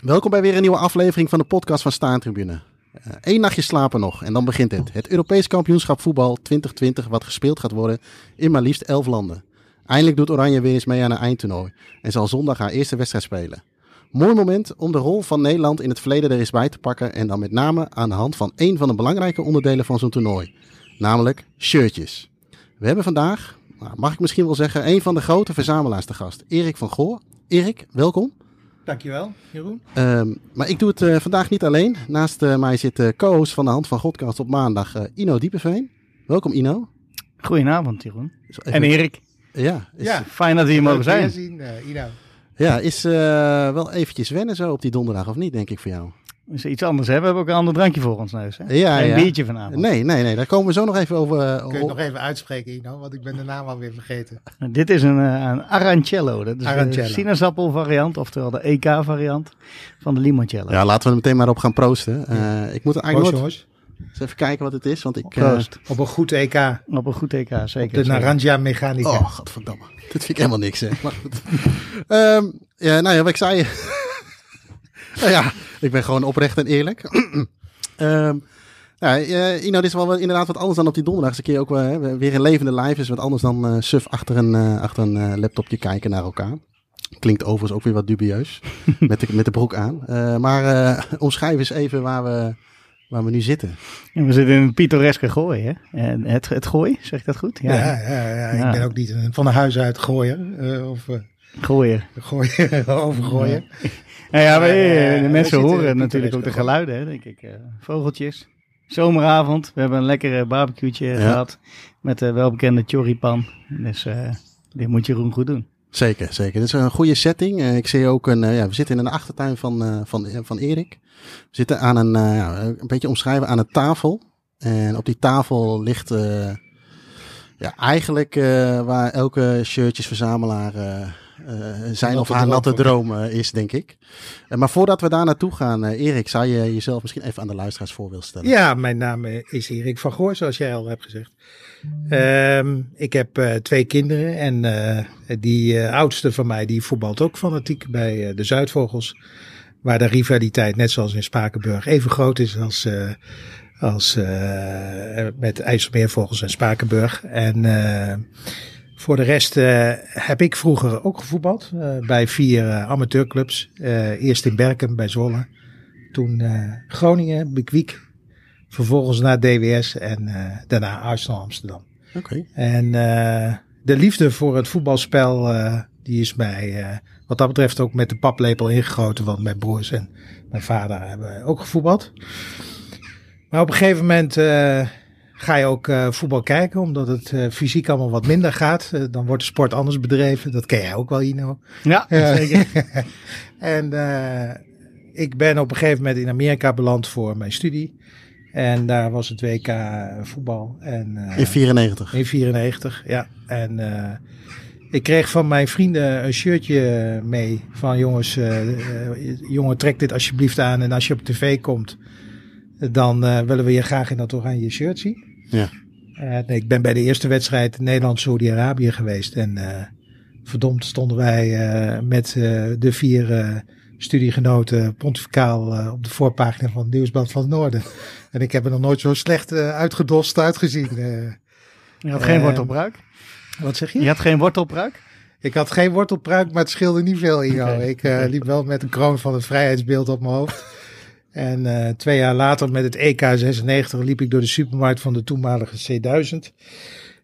Welkom bij weer een nieuwe aflevering van de podcast van Staantribune. Eén uh, nachtje slapen nog en dan begint het. Het Europees kampioenschap voetbal 2020 wat gespeeld gaat worden in maar liefst 11 landen. Eindelijk doet Oranje weer eens mee aan een eindtoernooi en zal zondag haar eerste wedstrijd spelen. Mooi moment om de rol van Nederland in het verleden er eens bij te pakken en dan met name aan de hand van één van de belangrijke onderdelen van zo'n toernooi. Namelijk shirtjes. We hebben vandaag, nou, mag ik misschien wel zeggen, een van de grote verzamelaars te gast. Erik van Goor. Erik, welkom. Dankjewel, Jeroen. Um, maar ik doe het uh, vandaag niet alleen. Naast uh, mij zit de co-host van de Hand van Godcast op maandag, uh, Ino Diepeveen. Welkom Ino. Goedenavond Jeroen. En Erik. Ja, is ja, fijn dat we hier mogen zijn. Zien, Ino. Ja, is wel eventjes wennen zo op die donderdag of niet, denk ik voor jou? Is iets anders hè? We hebben ook een ander drankje voor ons neus. Hè? Ja, Geen ja. biertje vanavond. Nee, nee, nee. Daar komen we zo nog even over. Uh, Kun je het nog even uitspreken, Ino? Want ik ben de naam alweer vergeten. Dit is een, uh, een Arancello. Dat is Arancello. de sinaasappel variant, oftewel de EK variant van de limoncello. Ja, laten we er meteen maar op gaan proosten. Uh, ik moet eigenlijk Proost, nooit... Eens even kijken wat het is, want ik... Proost. Op een goed EK. Op een goed EK, zeker. De Naranja Mechanica. Oh, godverdamme. Dit vind ik helemaal niks, hè. Maar goed. um, ja, nou ja, wat ik zei... nou ja, ik ben gewoon oprecht en eerlijk. um, ja, uh, Ino, dit is wel inderdaad wat anders dan op die donderdag. Een keer ook uh, weer een levende live. Dus wat anders dan uh, suf achter een, uh, achter een laptopje kijken naar elkaar. Klinkt overigens ook weer wat dubieus. met, de, met de broek aan. Uh, maar uh, omschrijf eens even waar we, waar we nu zitten. Ja, we zitten in een pittoreske gooi, hè? En het, het gooi, zeg ik dat goed? Ja, ja, ja, ja. ik ben ook niet een, van de huis uit gooien. Uh, of, gooien. Gooien, overgooien. Nou ja, de mensen horen natuurlijk ook de geluiden, hè, denk ik. vogeltjes. Zomeravond, we hebben een lekkere barbecue'tje ja. gehad met de welbekende choripan. Dus dit moet Jeroen goed doen. Zeker, zeker. Dit is een goede setting. Ik zie ook een, ja, we zitten in een achtertuin van, van, van Erik. We zitten aan een, ja, een beetje omschrijven aan een tafel. En op die tafel ligt ja, eigenlijk waar elke shirtjesverzamelaar zijn of haar natte droom is, denk ik. maar voordat we daar naartoe gaan, Erik, zou je jezelf misschien even aan de luisteraars voor willen stellen? Ja, mijn naam is Erik van Goor, zoals jij al hebt gezegd. Um, ik heb uh, twee kinderen en uh, die uh, oudste van mij die voetbalt ook fanatiek bij de Zuidvogels. Waar de rivaliteit net zoals in Spakenburg even groot is als, als met IJsselmeervogels en Spakenburg. En voor de rest heb ik vroeger ook gevoetbald bij vier amateurclubs. eerst in Berken bij Zwolle, toen Groningen, Bekwiek, Vervolgens naar DWS en daarna Arsenal Amsterdam. Oké. Okay. En de liefde voor het voetbalspel, die is mij wat dat betreft ook met de paplepel ingegoten. Want mijn broers en mijn vader hebben ook gevoetbald. Maar op een gegeven moment ga je ook voetbal kijken, omdat het fysiek allemaal wat minder gaat. dan wordt de sport anders bedreven. Dat ken jij ook wel, Ino. Ja, zeker. en ik ben op een gegeven moment in Amerika beland voor mijn studie. En daar was het WK voetbal. En, uh, in 94? In 94, ja. En uh, ik kreeg van mijn vrienden een shirtje mee. Van jongens, uh, jongen trek dit alsjeblieft aan. En als je op tv komt, dan willen we je graag in dat oranje shirt zien. Ja. En ik ben bij de eerste wedstrijd Nederland-Saudi-Arabië geweest. En verdomd stonden wij met de vier studiegenoten pontificaal uh, op de voorpagina van het Nieuwsblad van het Noorden. En ik heb er nog nooit zo slecht uh, uitgedost uitgezien. Uh, je had geen wortelbruik? Wat zeg je? Je had geen wortelbruik? Ik had geen wortelpruik, maar het scheelde niet veel, Ino. Okay. Ik uh, liep wel met een kroon van het vrijheidsbeeld op mijn hoofd. En uh, twee jaar later met het EK96 liep ik door de supermarkt van de toenmalige C1000.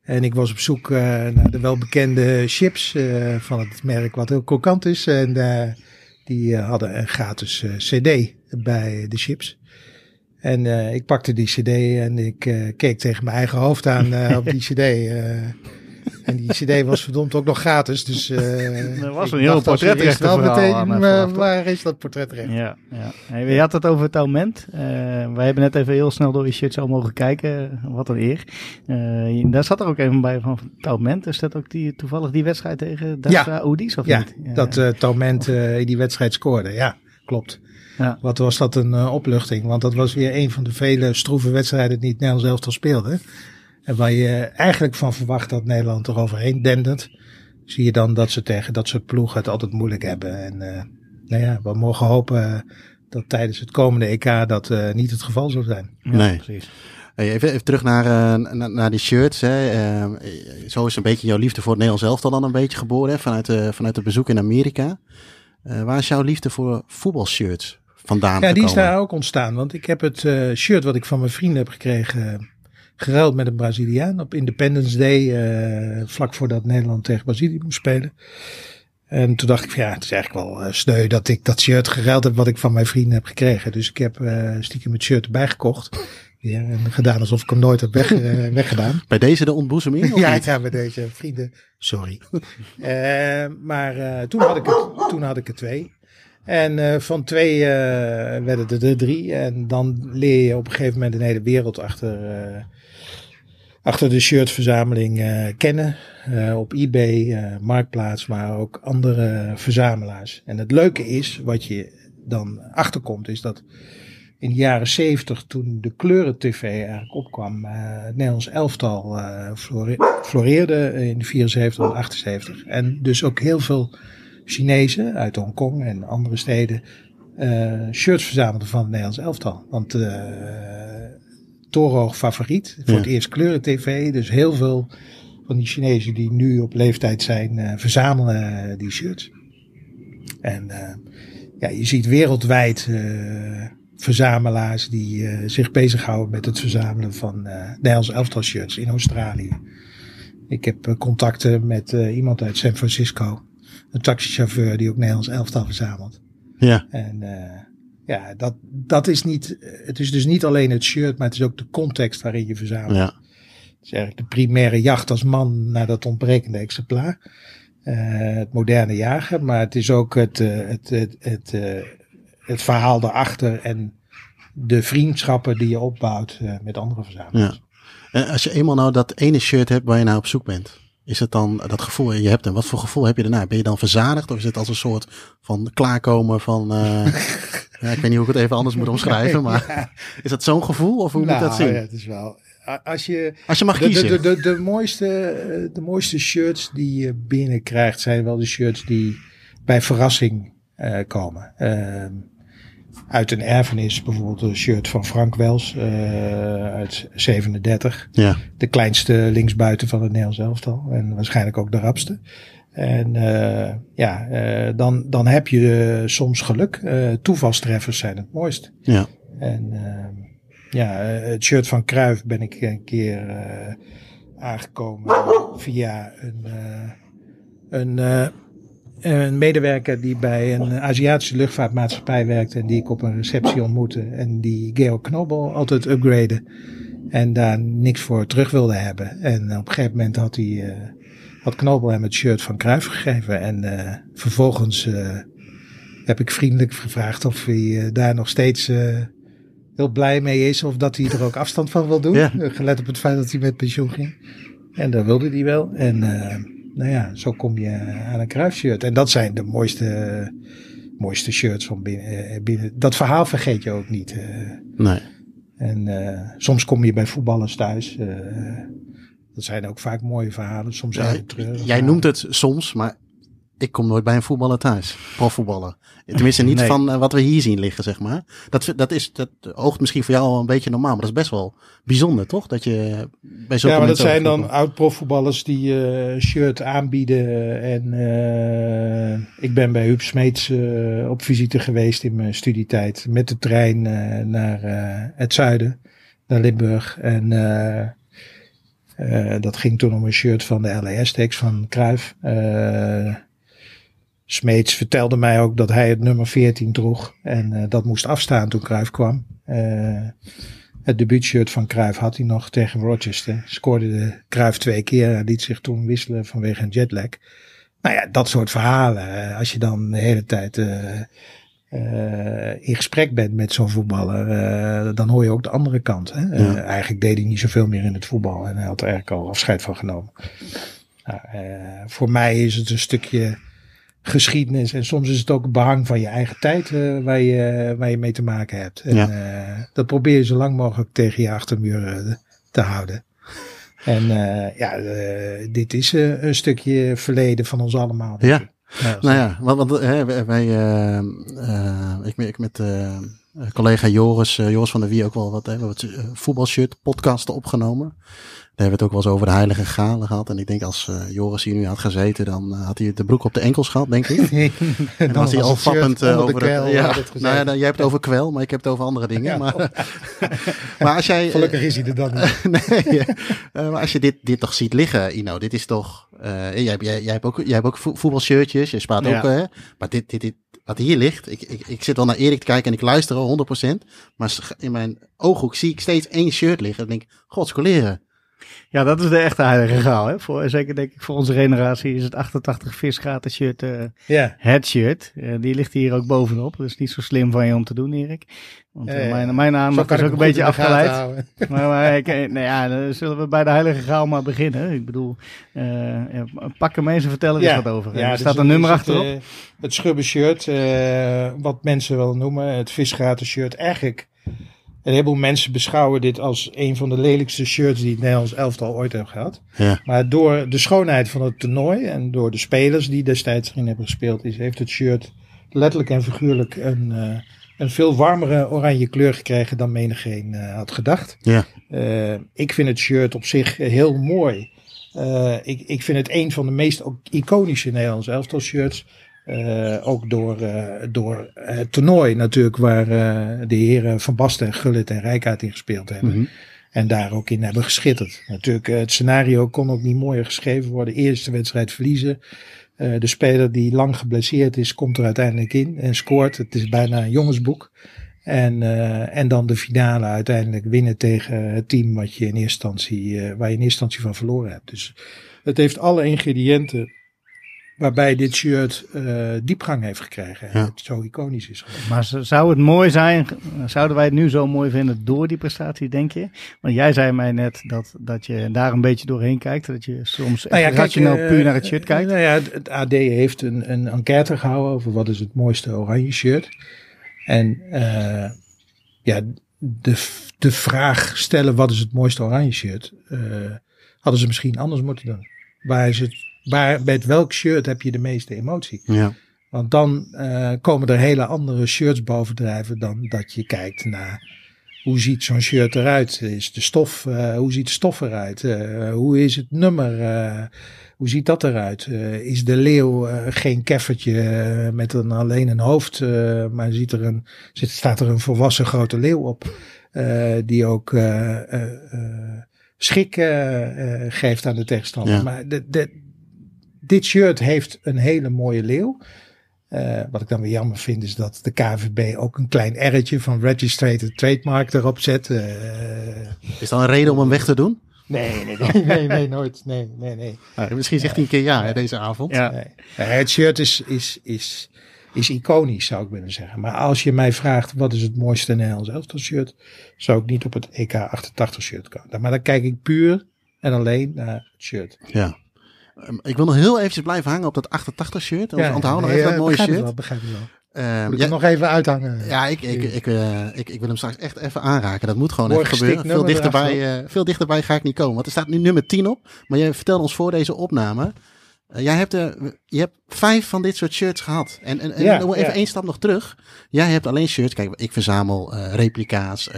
En ik was op zoek uh, naar de welbekende chips van het merk wat heel krokant is. En die hadden een gratis CD bij de chips. En ik pakte die CD en ik keek tegen mijn eigen hoofd aan op die CD. En die CD was verdomd ook nog gratis. Dus er was een heel portretrecht wel meteen. Aan, waar is dat portretrecht? Ja, ja. Hey, je had het over Taument. wij hebben net even heel snel door je shirts al mogen kijken. Wat een eer. daar zat er ook even bij van Taument. Is dat ook die, toevallig die wedstrijd tegen ja. Oudis? Of ja, niet? Ja, dat uh, Taument uh, die wedstrijd scoorde. Ja, klopt. Ja. Wat was dat een uh, opluchting? Want dat was weer een van de vele stroeve wedstrijden die het Nederlands elftal speelde. En waar je eigenlijk van verwacht dat Nederland er overheen dendert. Zie je dan dat ze tegen dat soort ploegen het altijd moeilijk hebben. En nou ja, we mogen hopen dat tijdens het komende EK dat niet het geval zal zijn. Ja, nee, precies. Even, even, terug naar, naar, naar, die shirts. Hè. zo is een beetje jouw liefde voor het Nederlands elftal dan een beetje geboren hè, vanuit, de, vanuit het bezoek in Amerika. waar is jouw liefde voor voetbalshirts vandaan Ja, die is daar ook ontstaan. Want ik heb het shirt wat ik van mijn vrienden heb gekregen geruild met een Braziliaan op Independence Day, uh, vlak voordat Nederland tegen Brazilië moest spelen. En toen dacht ik van ja, het is eigenlijk wel uh, sneu dat ik dat shirt geruild heb wat ik van mijn vrienden heb gekregen. Dus ik heb uh, stiekem het shirt erbij gekocht. Ja, en gedaan alsof ik hem nooit heb weg, weggedaan. Bij deze de ontboezeming? ja, ja, bij deze vrienden. Sorry. maar toen, had ik het, toen had ik er twee. En van twee werden er, er drie. En dan leer je op een gegeven moment een hele wereld achter, achter de shirtverzameling kennen. op eBay, Marktplaats, maar ook andere verzamelaars. En het leuke is, wat je dan achterkomt, is dat in de jaren zeventig, toen de kleuren-tv eigenlijk opkwam, het Nederlands elftal floreerde in de 74 en 78. En dus ook heel veel Chinezen uit Hongkong en andere steden uh, shirts verzamelden van het Nederlands elftal. Want uh, torenhoog favoriet. Voor het eerst kleuren tv. Dus heel veel van die Chinezen die nu op leeftijd zijn, uh, verzamelen die shirts. En ja, je ziet wereldwijd verzamelaars die zich bezighouden met het verzamelen van Nederlands elftal shirts in Australië. Ik heb contacten met iemand uit San Francisco een taxichauffeur die ook Nederlands elftal verzamelt. Ja. En uh, ja, dat, dat is niet, het is dus niet alleen het shirt, maar het is ook de context waarin je verzamelt. Ja. Het is eigenlijk de primaire jacht als man naar dat ontbrekende exemplaar. Uh, het moderne jagen, maar het is ook het, uh, het, het, het, het verhaal daarachter en de vriendschappen die je opbouwt met andere verzamelaars. Ja. En als je eenmaal nou dat ene shirt hebt waar je naar op zoek bent, is het dan dat gevoel, je hebt en wat voor gevoel heb je daarna? Ben je dan verzadigd of is het als een soort van klaarkomen van, uh, ja, ik weet niet hoe ik het even anders moet omschrijven, maar is dat zo'n gevoel of hoe moet dat nou, zien? Ja, het is wel. Als je, als je mag kiezen. De, de, de, mooiste, de mooiste shirts die je binnenkrijgt zijn wel de shirts die bij verrassing uh, komen. Uh, uit een erfenis, bijvoorbeeld een shirt van Frank Wels uh, uit 37. Ja. De kleinste linksbuiten van het Nederlands elftal en waarschijnlijk ook de rapste. En uh, ja, uh, dan, dan heb je soms geluk. toevalstreffers zijn het mooist. Ja. En ja, het shirt van Kruif ben ik een keer aangekomen via een, een een medewerker die bij een Aziatische luchtvaartmaatschappij werkte en die ik op een receptie ontmoette en die Georg Knobel altijd upgrade en daar niks voor terug wilde hebben. En op een gegeven moment had hij uh, had Knobel hem het shirt van Kruif gegeven en uh, vervolgens uh, heb ik vriendelijk gevraagd of hij daar nog steeds heel blij mee is of dat hij er ook afstand van wil doen. Ja. Gelet op het feit dat hij met pensioen ging. En dat wilde hij wel. En nou ja, zo kom je aan een kruisshirt. En dat zijn de mooiste, mooiste shirts van binnen, eh, binnen. Dat verhaal vergeet je ook niet. Eh. Nee. En uh, soms kom je bij voetballers thuis. Dat zijn ook vaak mooie verhalen. Soms ja, Jij noemt het soms, maar ik kom nooit bij een voetballer thuis. Profvoetballer. Tenminste niet van uh, wat we hier zien liggen, zeg maar. Dat, dat, is, dat oogt misschien voor jou al een beetje normaal. Maar dat is best wel bijzonder, toch? Dat je bij zo'n Ja, maar dat zijn dan oud-profvoetballers die uh, shirt aanbieden. En uh, ik ben bij Huub Smeets op visite geweest in mijn studietijd. Met de trein naar het zuiden, naar Limburg. En dat ging toen om een shirt van de LAS-tekst van Cruijff. Smeets vertelde mij ook dat hij het nummer 14 droeg. En uh, dat moest afstaan toen Cruijff kwam. Uh, het debuutshirt van Cruijff had hij nog tegen Rochester. Scoorde de Cruijff twee keer. Hij liet zich toen wisselen vanwege een jetlag. Nou ja, dat soort verhalen. Als je dan de hele tijd uh, in gesprek bent met zo'n voetballer, dan hoor je ook de andere kant. Hè? Ja. eigenlijk deed hij niet zoveel meer in het voetbal. En hij had er eigenlijk al afscheid van genomen. Nou, voor mij is het een stukje geschiedenis. En soms is het ook behang van je eigen tijd uh, waar, je, waar je mee te maken hebt. En ja. uh, dat probeer je zo lang mogelijk tegen je achtermuur uh, te houden. En ja, dit is een stukje verleden van ons allemaal. Ja, Ja, nou ja, want, want hè, wij, ik, ik met collega Joris, Joris van der Wie ook wel wat, hè, wat voetbalshirt podcasten opgenomen. Daar hebben we het ook wel eens over de heilige galen gehad. En ik denk als uh, Joris hier nu had gezeten, dan uh, had hij de broek op de enkels gehad, denk ik. En dan was hij al vappend uh, over de, ja, nou ja, dan, jij hebt het over kwel, maar ik heb het over andere dingen. Ja, maar, maar als jij... Gelukkig is hij er dan niet. nee, maar als je dit, dit toch ziet liggen, Ino, dit is toch... jij, jij, jij, hebt ook, jij hebt ook voetbalshirtjes, je spaart ook... hè maar dit, dit, dit, wat hier ligt, ik, ik, ik zit wel naar Erik te kijken en ik luister al 100%. Maar in mijn ooghoek zie ik steeds één shirt liggen. En denk ik, godskoleren. Ja, dat is de echte heilige graal. Hè? Voor, zeker denk ik voor onze generatie is het 88 visgaten shirt uh, yeah. het shirt. Uh, die ligt hier ook bovenop. Dat is niet zo slim van je om te doen, Erik. Want uh, mijn, mijn aandacht is ook een beetje afgeleid. maar, maar ik, nou ja, dan zullen we bij de heilige graal maar beginnen. Ik bedoel, pak hem eens en vertel er ja. eens wat over. Ja, er staat dus een nummer achterop. Het, het schubben shirt, wat mensen wel noemen, het visgaten shirt. Eigenlijk een heleboel mensen beschouwen dit als een van de lelijkste shirts die het Nederlands elftal ooit heeft gehad. Ja. Maar door de schoonheid van het toernooi en door de spelers die destijds erin hebben gespeeld, is, heeft het shirt letterlijk en figuurlijk een, uh, een veel warmere oranje kleur gekregen dan menigeen uh, had gedacht. Ja. Uh, ik vind het shirt op zich heel mooi. ik, ik vind het een van de meest iconische Nederlandse elftal shirts. Uh, ook door, uh, door het toernooi natuurlijk, waar uh, de heren Van Basten, Gullit en Rijkaard in gespeeld hebben. Mm -hmm. En daar ook in hebben geschitterd. Natuurlijk, het scenario kon ook niet mooier geschreven worden. Eerste wedstrijd verliezen. de speler die lang geblesseerd is, komt er uiteindelijk in en scoort. Het is bijna een jongensboek. En, en dan de finale uiteindelijk winnen tegen het team wat je in eerste instantie, waar je in eerste instantie van verloren hebt. Dus het heeft alle ingrediënten Waarbij dit shirt uh, diepgang heeft gekregen. En het zo iconisch is geworden. Maar zou het mooi zijn, zouden wij het nu zo mooi vinden door die prestatie, denk je? Want jij zei mij net dat, dat je daar een beetje doorheen kijkt. Dat je soms nou ja, rationeel uh, puur naar het shirt kijkt. Nou ja, het AD heeft een, een enquête gehouden over wat is het mooiste oranje shirt. En uh, ja, de, de vraag stellen wat is het mooiste oranje shirt, hadden ze misschien anders moeten doen. Waar is het waar, met welk shirt heb je de meeste emotie? Ja. Want dan uh, komen er hele andere shirts bovendrijven dan dat je kijkt naar hoe ziet zo'n shirt eruit? Is de stof, uh, hoe ziet de stof eruit? Uh, hoe is het nummer? hoe ziet dat eruit? is de leeuw geen keffertje met een, alleen een hoofd, maar ziet er een, zit, staat er een volwassen grote leeuw op? die ook schik geeft aan de tegenstander. Ja. Maar de, de, dit shirt heeft een hele mooie leeuw. Uh, wat ik dan weer jammer vind is dat de KVB ook een klein R'tje van Registered Trademark erop zet. Uh, is dat een reden om hem weg te doen? Nee, nee, nee, nee, nee nooit. Nee, nee, nee. Nou, misschien zegt hij een keer ja hè, deze avond. Ja. Nee. Het shirt is, is, is, is iconisch, zou ik willen zeggen. Maar als je mij vraagt wat is het mooiste Nederlands elftal shirt, zou ik niet op het EK 88 shirt komen. Maar dan kijk ik puur en alleen naar het shirt. Ja. Ehm, ik wil nog heel eventjes blijven hangen op dat 88 shirt. Ja, onthoud nog even dat mooie shirt. Wel, begrijp ik wel. Um, Moet ja, nog even uithangen. Ja, ik, ik, ik, uh, ik, ik wil hem straks echt even aanraken. Dat moet gewoon even gebeuren. Veel dichterbij, uh, veel dichterbij ga ik niet komen. Want er staat nu nummer 10 op. Maar je vertelde ons voor deze opname uh, jij hebt, uh, je hebt vijf van dit soort shirts gehad. En, en, en ja, even ja. één stap nog terug. Jij hebt alleen shirts. Kijk, ik verzamel uh, replica's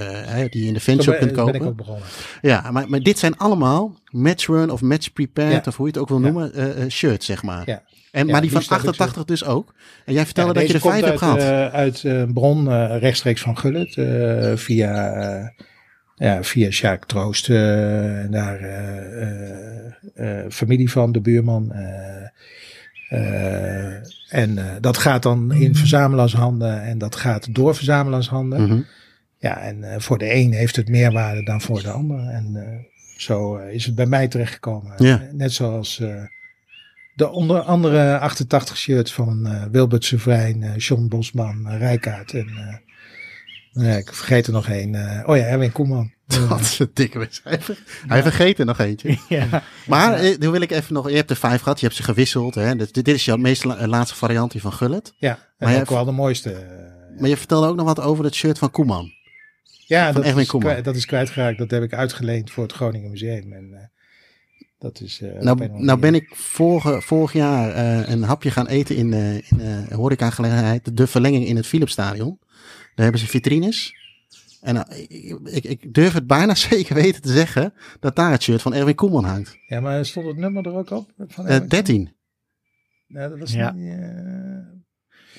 die je in de fanshop kunt kopen. Ben ik ook begonnen. Ja, maar, maar dit zijn allemaal match run of match prepared of hoe je het ook wil noemen, shirts, zeg maar. Ja. En, maar die van 88 dus ook. En jij vertelde dat je er vijf hebt gehad. uit een bron rechtstreeks van Gullit via ja, via Sjaak Troost, uh, daar uh, familie van de buurman. en dat gaat dan in verzamelarshanden en dat gaat door verzamelarshanden. Mm -hmm. Ja, en voor de een heeft het meer waarde dan voor de ander. En zo is het bij mij terechtgekomen. Ja. Net zoals de onder andere 88 shirts van Wilbert Sevrijn, John Bosman, Rijkaard en Nee, ik vergeet er nog één. Uh, oh ja, Erwin Koeman. Dat is een dikke mis. Hij, hij vergeet er nog eentje. ja. Maar ja. nu wil ik even nog... Je hebt er vijf gehad, je hebt ze gewisseld. Hè? Dit, dit is jouw meest laatste variant van Gullet. Ja, maar ook wel de mooiste. Maar je vertelde ook nog wat over het shirt van Koeman. Ja, dat, is, Koeman. dat is kwijtgeraakt. Dat heb ik uitgeleend voor het Groningen Museum. En, uh, Dat is, uh, nou, nou ben ik vorige, vorig jaar uh, een hapje gaan eten in, in horecagelegenheid. De verlenging in het Philipsstadion. Daar hebben ze vitrines. En ik, ik, durf het bijna zeker weten te zeggen dat daar het shirt van Erwin Koeman hangt. Ja, maar stond het nummer er ook op? Van 13. Ja, dat was ja. niet...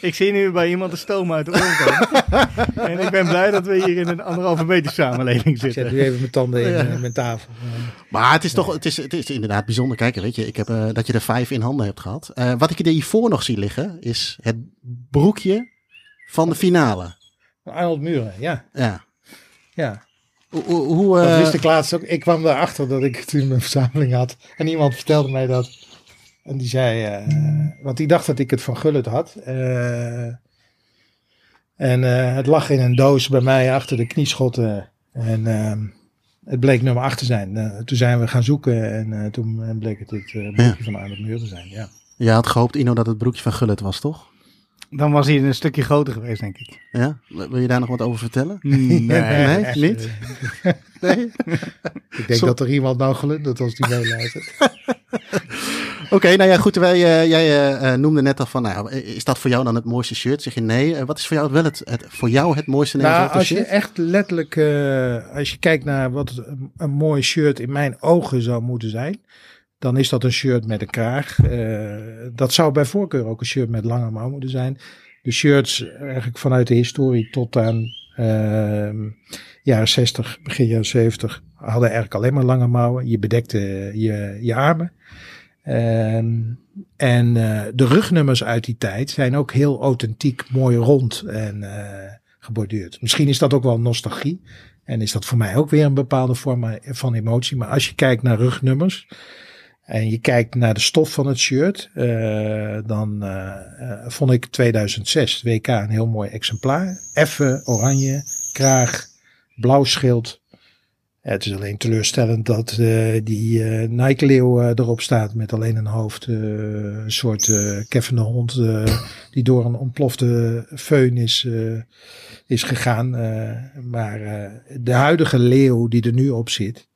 Ik zie nu bij iemand de stoom uit de oor komen. en ik ben blij dat we hier in een anderhalve meter samenleving zitten. Ik zet nu even mijn tanden in ja. mijn tafel. Maar het is toch, het is, het is inderdaad bijzonder. Kijk, weet je, ik heb uh, dat je er vijf in handen hebt gehad. Uh, wat ik er hiervoor nog zie liggen, is het broekje van de finale. Arnold Muren, ja. Ja. Ja. Hoe, hoe. Dat wist ik laatst ook. Ik kwam erachter dat ik toen mijn verzameling had. En iemand vertelde mij dat en die zei, uh, want die dacht dat ik het van Gullit had. Uh, en het lag in een doos bij mij achter de knieschotten. En ehm, het bleek nummer 8 te zijn. toen zijn we gaan zoeken en toen bleek het het broekje ja. van Arnold Muur te zijn. Ja. Je had gehoopt, Ino, dat het broekje van Gullit was, toch? Dan was hij een stukje groter geweest, denk ik. Ja? Wil je daar nog wat over vertellen? Nee, nee, niet? Nee? ik denk dat er iemand nou gelundert als die meeluistert. Oké, nou ja, goed. Wij, uh, jij uh, noemde net al van, nou, is dat voor jou dan het mooiste shirt? Zeg je nee. Uh, wat is voor jou wel het, het, voor jou het mooiste nou, als shirt? je echt letterlijk, als je kijkt naar wat een, een mooi shirt in mijn ogen zou moeten zijn, dan is dat een shirt met een kraag. dat zou bij voorkeur ook een shirt met lange mouw moeten zijn. De shirts eigenlijk vanuit de historie tot aan ehm, jaren 60, begin jaren 70 hadden eigenlijk alleen maar lange mouwen. Je bedekte je, je armen. Um, en uh, de rugnummers uit die tijd zijn ook heel authentiek, mooi rond en uh, geborduurd. Misschien is dat ook wel nostalgie. En is dat voor mij ook weer een bepaalde vorm van emotie. Maar als je kijkt naar rugnummers en je kijkt naar de stof van het shirt, uh, dan vond ik 2006 WK een heel mooi exemplaar. Effen, oranje, kraag, blauw schild, het is alleen teleurstellend dat die Nike-leeuw erop staat met alleen een hoofd. een soort keffende hond die door een ontplofte föhn is, is gegaan. maar de huidige leeuw die er nu op zit,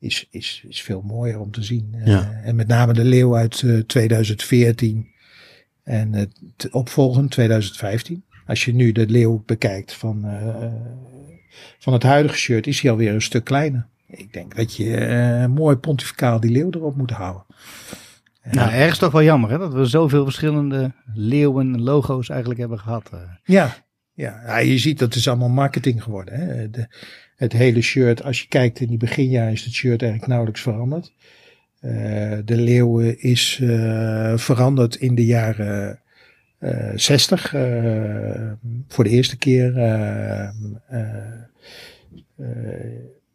is, is, is veel mooier om te zien. Ja. en met name de leeuw uit 2014 en het opvolgend 2015. Als je nu de leeuw bekijkt van van het huidige shirt is hij alweer een stuk kleiner. Ik denk dat je mooi pontificaal die leeuw erop moet houden. Nou, ergens toch wel jammer hè, dat we zoveel verschillende leeuwen logo's eigenlijk hebben gehad. Ja, ja. ja je ziet dat het is allemaal marketing geworden. Hè. De, het hele shirt, als je kijkt in die beginjaren is het shirt eigenlijk nauwelijks veranderd. Uh, de leeuw is uh, veranderd in de jaren uh, 60. voor de eerste keer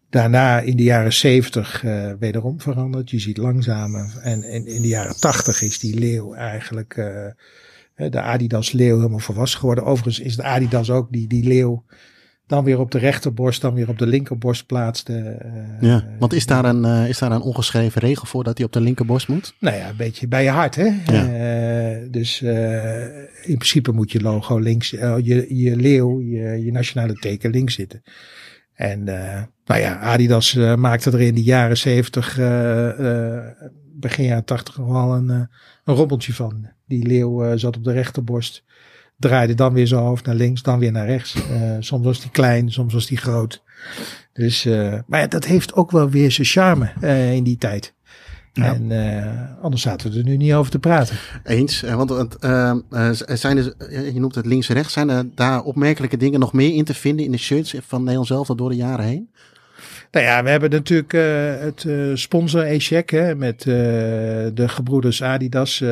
daarna in de jaren 70 uh, eh, wederom veranderd. Je ziet langzamer. En, en, in de jaren 80 is die leeuw eigenlijk de Adidas leeuw helemaal volwassen geworden. Overigens is de Adidas ook die, die leeuw dan weer op de rechterborst, dan weer op de linkerborst plaatste. Uh, ja, want is daar, een, uh, is daar een ongeschreven regel voor dat hij op de linkerborst moet? Nou ja, een beetje bij je hart, hè? Ja. Uh, dus in principe moet je logo links, je, je leeuw, je, je nationale teken links zitten. En nou ja, Adidas maakte er in de jaren zeventig, begin jaren tachtig wel een, een robbeltje van. Die leeuw zat op de rechterborst draaide dan weer zijn hoofd naar links, dan weer naar rechts. Uh, soms was die klein, soms was die groot. Dus, uh, maar ja, dat heeft ook wel weer zijn charme uh, in die tijd. Ja. En anders zaten we er nu niet over te praten. Eens, want, zijn er, je noemt het links-rechts, zijn er daar opmerkelijke dingen nog meer in te vinden in de shirts van Nederland zelf door de jaren heen? Nou ja, we hebben natuurlijk uh, het uh, sponsor E-check met uh, de gebroeders Adidas,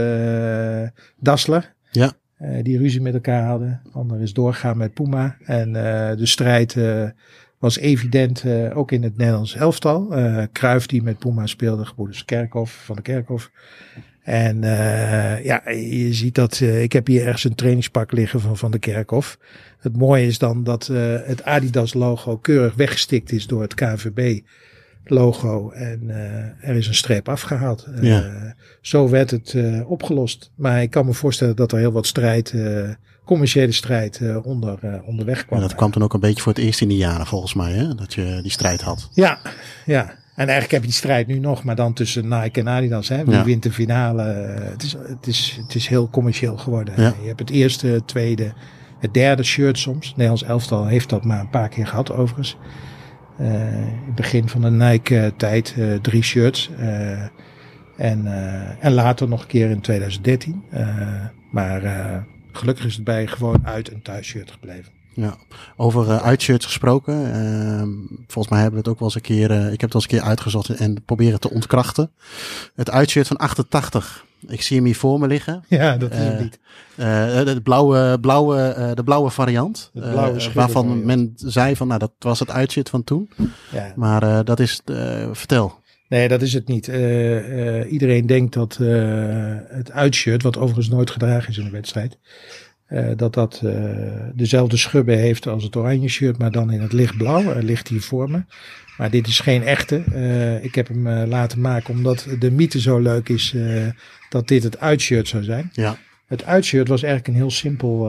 Dassler. Ja. Uh, die ruzie met elkaar hadden. Ander is doorgaan met Puma. En uh, de strijd uh, was evident ook in het Nederlands elftal. Kruif die met Puma speelde, gebroeders Kerkhoff van de Kerkhoff. En ja, je ziet dat, ik heb hier ergens een trainingspak liggen van Van de Kerkhoff. Het mooie is dan dat het Adidas logo keurig weggestikt is door het KVB logo en uh, er is een streep afgehaald. Uh, ja. Zo werd het uh, opgelost. Maar ik kan me voorstellen dat er heel wat strijd, commerciële strijd onder, onderweg kwam. En dat kwam toen ook een beetje voor het eerst in die jaren volgens mij, hè? dat je die strijd had. Ja, ja. En eigenlijk heb je die strijd nu nog, maar dan tussen Nike en Adidas. Hè? Wie Ja. wint de finale? Het is, het, is, het is heel commercieel geworden. Ja. Je hebt het eerste, het tweede, het derde shirt soms. Nederlands elftal heeft dat maar een paar keer gehad overigens. Eh, het begin van de Nike-tijd eh, drie shirts. Eh, en, en later nog een keer in 2013. Eh, maar gelukkig is het bij gewoon uit- en thuisshirt gebleven. Ja, over uitshirts gesproken. ehm, volgens mij hebben we het ook wel eens een keer. ik heb het wel eens een keer uitgezocht en proberen te ontkrachten. Het uitshirt van 88. Ik zie hem hier voor me liggen. Ja, dat is Eh, het niet. Eh, de, blauwe, blauwe, eh, de blauwe variant. De blauwe eh, schubbe waarvan variant. men zei van, nou, dat was het uitshirt van toen. Ja. Maar eh, dat is, eh, vertel. Nee, dat is het niet. Eh, eh, iedereen denkt dat eh, het uitshirt, wat overigens nooit gedragen is in een wedstrijd, eh, dat dat eh, dezelfde schubben heeft als het oranje shirt, maar dan in het lichtblauw. Er ligt hier voor me. Maar dit is geen echte. Eh, ik heb hem laten maken omdat de mythe zo leuk is dat dit het uitshirt zou zijn. Ja, Het uitshirt was eigenlijk een heel simpel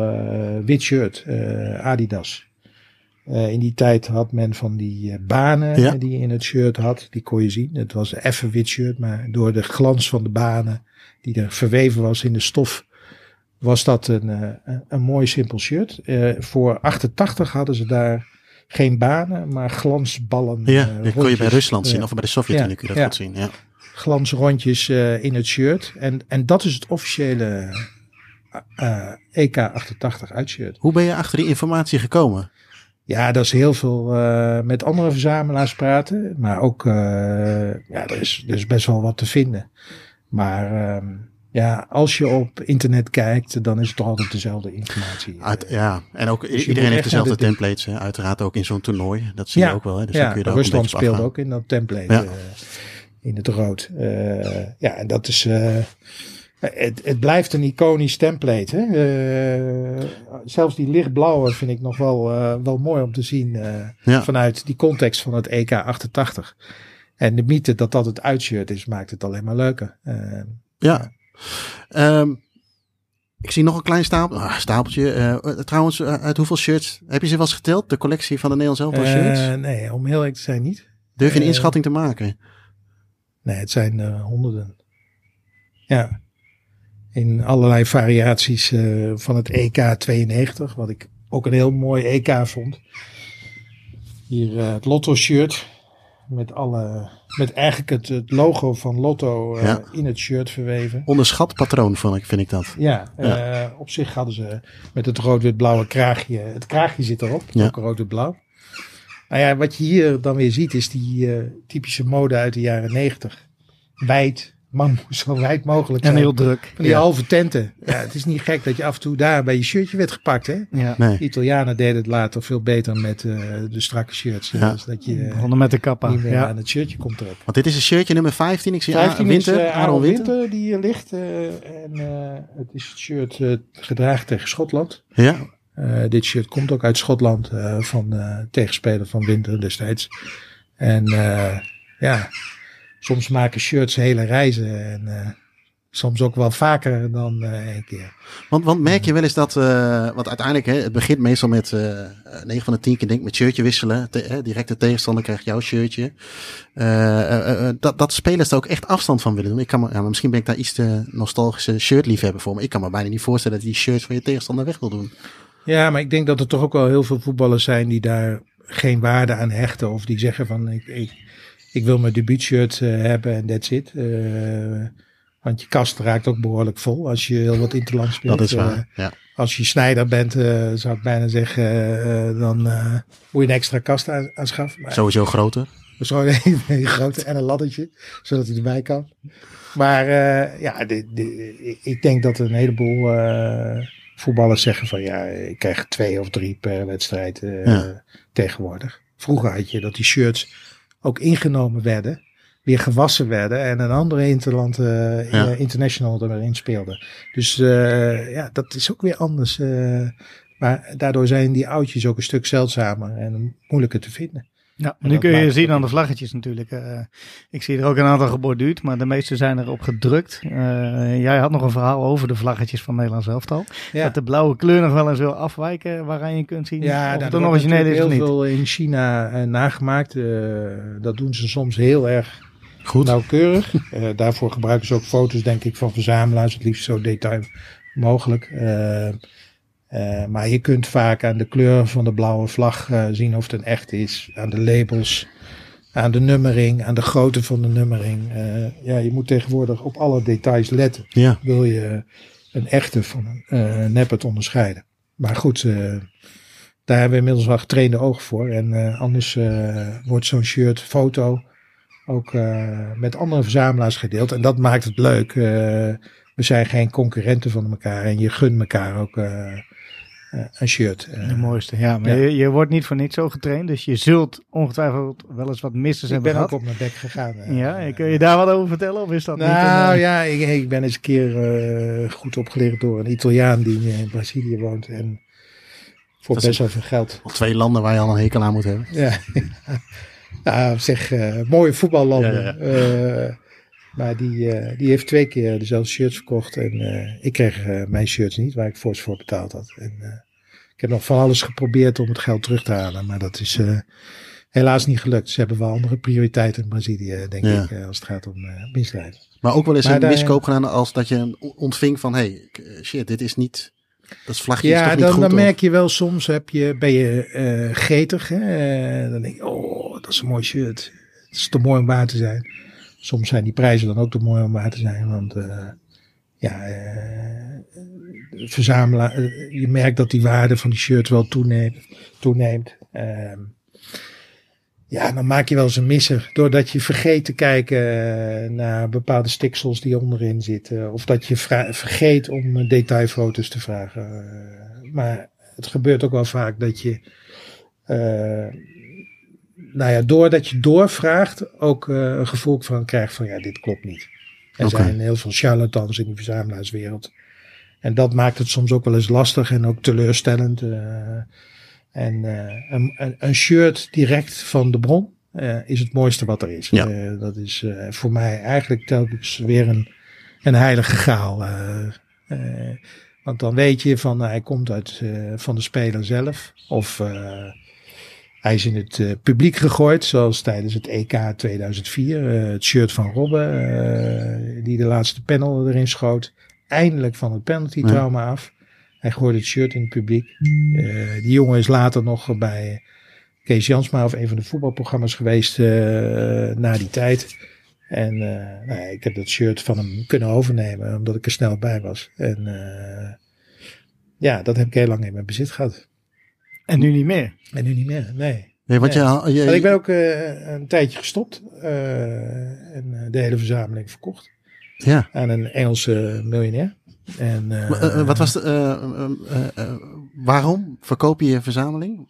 wit shirt, Adidas. In die tijd had men van die banen Ja. die je in het shirt had. Die kon je zien. Het was een effen wit shirt, maar door de glans van de banen die er verweven was in de stof, was dat een, eh, een, een mooi simpel shirt. Eh, voor 88 hadden ze daar geen banen, maar glansballen. ja eh, dat kon je bij. Rusland zien. Of bij de Sovjet-Unie kun je dat goed zien. Ja. glansrondjes in het shirt. En, en dat is het officiële eh, EK 88 uitshirt. Hoe ben je achter die informatie gekomen? Ja, dat is heel veel met andere verzamelaars praten. Maar ook, ja, er is, er is best wel wat te vinden. Maar ehm, ja, als je op internet kijkt, dan is het altijd dezelfde informatie. Uit, ja, en ook iedereen heeft dezelfde de- templates. Hè? Uiteraard ook in zo'n toernooi. Dat zie je ook wel. Hè? Dus dan kun je daar Rusland speelde afgaan. ook in dat template. Ja. eh, in het rood. Eh, ja, en dat is. eh, het, het blijft een iconisch template. Hè? Zelfs die lichtblauwe vind ik nog wel, wel mooi om te zien. Ja. Vanuit die context van het EK 88. En de mythe dat dat het uitshirt is, maakt het alleen maar leuker. Ja. Ehm, ik zie nog een klein stapel, ah, stapeltje. Eh, trouwens, eh, uit hoeveel shirts heb je ze wel eens geteld? De collectie van de Nederlands elftal shirts? eh, nee, om heel eerlijk te zijn niet. Durf je een inschatting te maken? Nee, het zijn honderden. Ja. In allerlei variaties van het EK 92, wat ik ook een heel mooi EK vond. Hier het Lotto shirt met alle, met eigenlijk het, het logo van Lotto eh, Ja. in het shirt verweven. Onderschat patroon vond ik, vind ik dat. Ja, Ja. eh, op zich hadden ze met het rood-wit-blauwe kraagje. Het kraagje zit erop, Ja. ook rood-wit-blauw. Nou ja, wat je hier dan weer ziet is die eh, typische mode uit de jaren negentig. Wijd, man moest zo wijd mogelijk En heel druk. Van die Ja. halve tenten. Ja, het is niet gek dat je af en toe daar bij je shirtje werd gepakt. Hè? Ja. Nee. De Italianen deden het later veel beter met eh, de strakke shirts. Ja. Dus dat je Begonnen met de kappa. niet meer Ja. aan het shirtje komt erop. Want dit is een shirtje nummer 15. Ik zie 15 A- Winter, is eh, Aaron Winter. Winter die hier ligt. eh, en eh, het is het shirt eh, gedragen tegen Schotland. Ja, Eh, dit shirt komt ook uit Schotland eh, van eh tegenspeler van Winter destijds. En eh, ja, soms maken shirts hele reizen. En eh, soms ook wel vaker dan eh één keer. want, want merk je wel eens dat, eh want uiteindelijk, hè, het begint meestal met eh 9 van de 10 keer denk ik met shirtje wisselen. Te, hè, direct de tegenstander krijgt jouw shirtje. Dat, dat spelers er ook echt afstand van willen doen. Ik kan me, ja, maar misschien ben ik daar iets te nostalgische shirtliefhebber voor. Maar ik kan me bijna niet voorstellen dat je die shirts van je tegenstander weg wil doen. Ja, maar ik denk dat er toch ook wel heel veel voetballers zijn die daar geen waarde aan hechten. Of die zeggen van ik, ik, ik wil mijn debuutshirt eh, hebben en that's it. Eh, want je kast raakt ook behoorlijk vol als je heel wat interland speelt. Dat is Eh, waar. Ja. als je snijder bent, eh, zou ik bijna zeggen, eh, eh, dan eh, moet je een extra kast aan, aanschaffen. Maar Sowieso groter. zo een grote en een laddertje, zodat hij erbij kan. Maar eh, ja, de, de, ik- denk dat een heleboel eh, voetballers zeggen van ja, ik krijg twee of drie per wedstrijd eh, Ja. tegenwoordig. Vroeger had je dat die shirts ook ingenomen werden, weer gewassen werden en een andere interland, Ja. eh, international erin speelde. Dus eh, ja, dat is ook weer anders. maar daardoor zijn die oudjes ook een stuk zeldzamer en moeilijker te vinden. Ja, nu kun je zien aan de vlaggetjes natuurlijk. Uh, ik zie er ook een aantal geborduurd, maar de meeste zijn erop gedrukt. Uh, jij had nog een verhaal over de vlaggetjes van Nederlands elftal. Ja. Dat de blauwe kleur nog wel eens wil afwijken, waaraan je kunt zien ja, of het een origineel is of niet. heel veel in China uh, nagemaakt. dat doen ze soms heel erg Goed. nauwkeurig. daarvoor gebruiken ze ook foto's, denk ik, van verzamelaars. Het liefst zo detail mogelijk. Uh, maar je kunt vaak aan de kleur van de blauwe vlag uh, zien of het een echt is. Aan de labels, aan de nummering, aan de grootte van de nummering. Uh, ja, je moet tegenwoordig op alle details letten. Ja. Wil je een echte van een neppet onderscheiden. Maar goed, daar hebben we inmiddels wel getrainde ogen voor. En anders wordt zo'n shirt, foto, ook met andere verzamelaars gedeeld. En dat maakt het leuk. we zijn geen concurrenten van elkaar. En je gunt elkaar ook eh, een shirt. Eh. de mooiste, ja. Maar Je, je, wordt niet voor niets zo getraind, dus je zult ongetwijfeld wel eens wat missers hebben gehad. Ik ben ook op mijn bek gegaan. Uh, ja, kun je daar wat over vertellen of is dat nou, niet? Nou ja, ik, ik, ben eens een keer goed opgeleerd door een Italiaan die in Brazilië woont en voor best wel veel geld. Twee landen waar je al een hekel aan moet hebben. Ja, nou, zeg, mooie voetballanden. Ja, maar die, die heeft twee keer dezelfde shirts verkocht. En ik kreeg mijn shirts niet, waar ik fors voor betaald had. En ik heb nog van alles geprobeerd om het geld terug te halen, maar dat is uh, helaas niet gelukt. Ze hebben wel andere prioriteiten in Brazilië, denk ik, uh, als het gaat om uh, misdrijven. Maar ook wel eens een miskoop gedaan als dat je ontving van, hey, shit, dit is niet, dat is vlagje ja, is toch niet dan, dan merk je wel soms, heb je, ben je getig, hè? dan denk je, oh, dat is een mooi shirt. Het is te mooi om waar te zijn. Soms zijn die prijzen dan ook te mooi om waar te zijn, want ja, eh, je merkt dat die waarde van die shirt wel toeneemt. toeneemt. Uh, ja, dan maak je wel eens een misser. Doordat je vergeet te kijken eh, naar bepaalde stiksels die onderin zitten. Of dat je vergeet om detailfoto's te vragen. maar het gebeurt ook wel vaak dat je, uh, nou ja, doordat je doorvraagt, ook een gevoel van krijgt van ja, dit klopt niet. Er zijn heel veel charlatans in de verzamelaarswereld. En dat maakt het soms ook wel eens lastig en ook teleurstellend. Uh, en uh, een, een, shirt direct van de bron uh, is het mooiste wat er is. Ja. dat is voor mij eigenlijk telkens weer een, een heilige graal. want dan weet je van hij komt uit van de speler zelf. Of hij is in het publiek gegooid, zoals tijdens het EK 2004. het shirt van Robben, die de laatste panel erin schoot eindelijk van het penalty trauma af. Hij gooide het shirt in het publiek. Die jongen is later nog bij Kees Jansma of een van de voetbalprogramma's geweest na die tijd. En nou, ik heb dat shirt van hem kunnen overnemen omdat ik er snel bij was. En ja, dat heb ik heel lang in mijn bezit gehad. En nu niet meer? En nu niet meer, nee. Nee, want Je, je, ik ben ook een tijdje gestopt en de hele verzameling verkocht. Ja. Aan een Engelse miljonair. En, uh, wat was de, uh, waarom verkoop je je verzameling?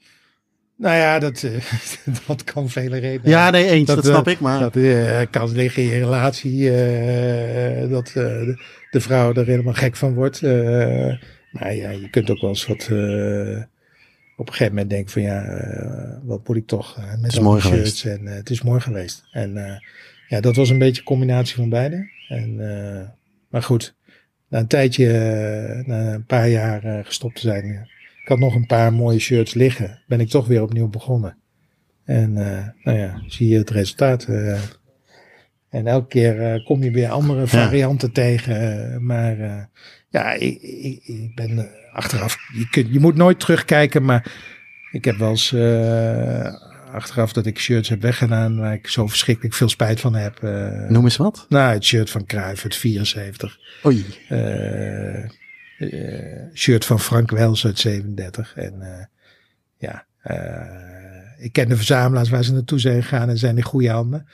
Nou ja, dat, dat kan vele redenen. Ja, nee, eens, dat, snap ik. Maar... Dat kan liggen in je relatie, dat de, de, vrouw er helemaal gek van wordt. maar ja, je kunt ook wel eens wat op een gegeven moment denken van ja, wat moet ik toch met het is mooi geweest. En het is mooi geweest. En ja, dat was een beetje een combinatie van beide. En, maar goed, na een tijdje, na een paar jaar gestopt te zijn, ik had nog een paar mooie shirts liggen, ben ik toch weer opnieuw begonnen. En nou ja, zie je het resultaat. en elke keer kom je weer andere varianten tegen. maar ja, ik, ik, ik, ben achteraf, je, kunt, je moet nooit terugkijken, maar ik heb wel eens achteraf dat ik shirts heb weggedaan waar ik zo verschrikkelijk veel spijt van heb. Uh, Noem eens wat? Nou, het shirt van Cruijff, het 74. Oei. Uh, uh, shirt van Frank Wels uit 37. En ja, ik ken de verzamelaars waar ze naartoe zijn gegaan en zijn in goede handen.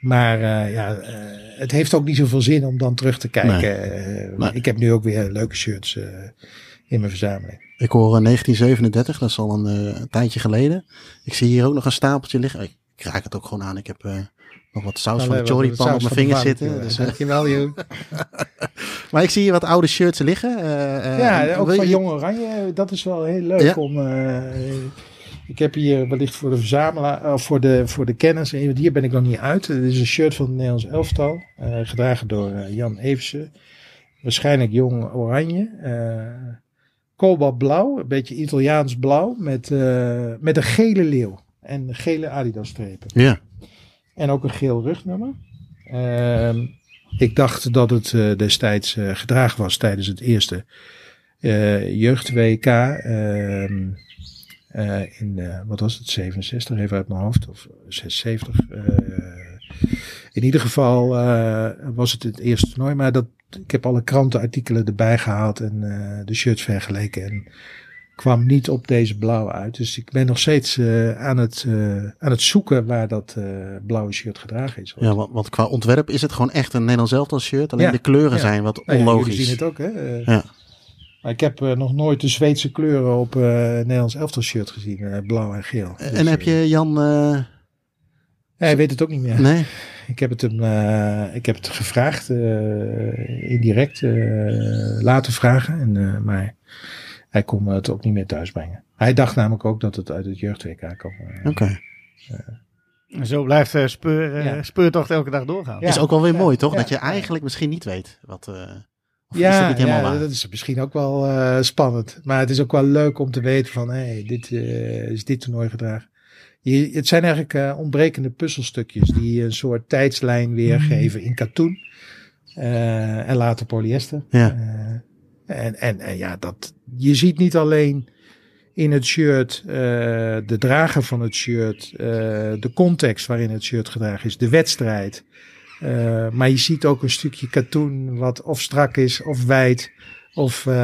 Maar ja, het heeft ook niet zoveel zin om dan terug te kijken. Nee. Ik heb nu ook weer leuke shirts in mijn verzameling. Ik hoor 1937, dat is al een, uh, tijdje geleden. Ik zie hier ook nog een stapeltje liggen. Ik raak het ook gewoon aan. Ik heb uh, nog wat saus nou, van de choripan op mijn vingers zitten. Dus, dankjewel, joh. maar ik zie hier wat oude shirts liggen. ja, ook van je... Jong Oranje. Dat is wel heel leuk ja. om... Ik heb hier wellicht voor de verzamelaar, of voor de, voor de kenners, hier ben ik nog niet uit. Het is een shirt van het Nederlands elftal, uh, gedragen door uh, Jan Eversen. Waarschijnlijk jong oranje. Uh, kobaltblauw, een beetje Italiaans blauw, met, met een gele leeuw en gele Adidas strepen. Ja. En ook een geel rugnummer. Ehm, ik dacht dat het destijds gedragen was tijdens het eerste jeugd-WK. Ehm, in, wat was het, 67 even uit mijn hoofd, of 76. In ieder geval was het het eerste toernooi, maar dat, ik heb alle krantenartikelen erbij gehaald en de shirts vergeleken en kwam niet op deze blauwe uit. Dus ik ben nog steeds aan, het, aan het zoeken waar dat blauwe shirt gedragen is. Ja, want, want, qua ontwerp is het gewoon echt een Nederlands elftal shirt, alleen ja, de kleuren ja. zijn wat onlogisch. Nou ja, jullie zien het ook, hè? ja. Ik heb nog nooit de Zweedse kleuren op Nederlands elftal shirt gezien. Blauw en geel. En dus, heb je Jan... hij weet het ook niet meer. Nee. Ik heb het hem ik heb het gevraagd, indirect laten vragen. En, maar hij kon het ook niet meer thuisbrengen. Hij dacht namelijk ook dat het uit het jeugd-WK kwam. Oké. En zo blijft uh, speur, ja. speurtocht elke dag doorgaan. Ja. Is ook wel weer mooi, toch? Dat je eigenlijk misschien niet weet wat ja, dat, ja dat, is misschien ook wel uh, spannend. Maar het is ook wel leuk om te weten van, hé, hey, dit uh, is dit toernooi gedragen. Je, het zijn eigenlijk uh, ontbrekende puzzelstukjes die een soort tijdslijn weergeven in katoen. en later polyester. Ja. en, en, en ja, dat, je ziet niet alleen in het shirt de drager van het shirt, de context waarin het shirt gedragen is, de wedstrijd. Uh, maar je ziet ook een stukje katoen wat of strak is of wijd. Of uh,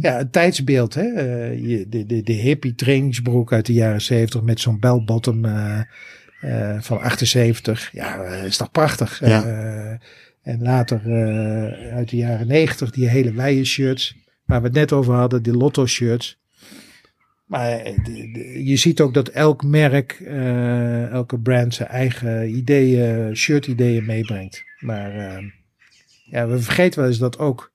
ja, het tijdsbeeld. Hè? Uh, je, de, de, de hippie trainingsbroek uit de jaren 70 met zo'n bell bottom van 78. Ja, is toch prachtig. Ja. en later uit de jaren 90 die hele wijde shirts. Waar we het net over hadden, die lotto shirts. Maar eh, je ziet ook dat elk merk, uh, elke brand zijn eigen ideeën, shirt ideeën meebrengt. Maar uh, ja, we vergeten wel eens dat ook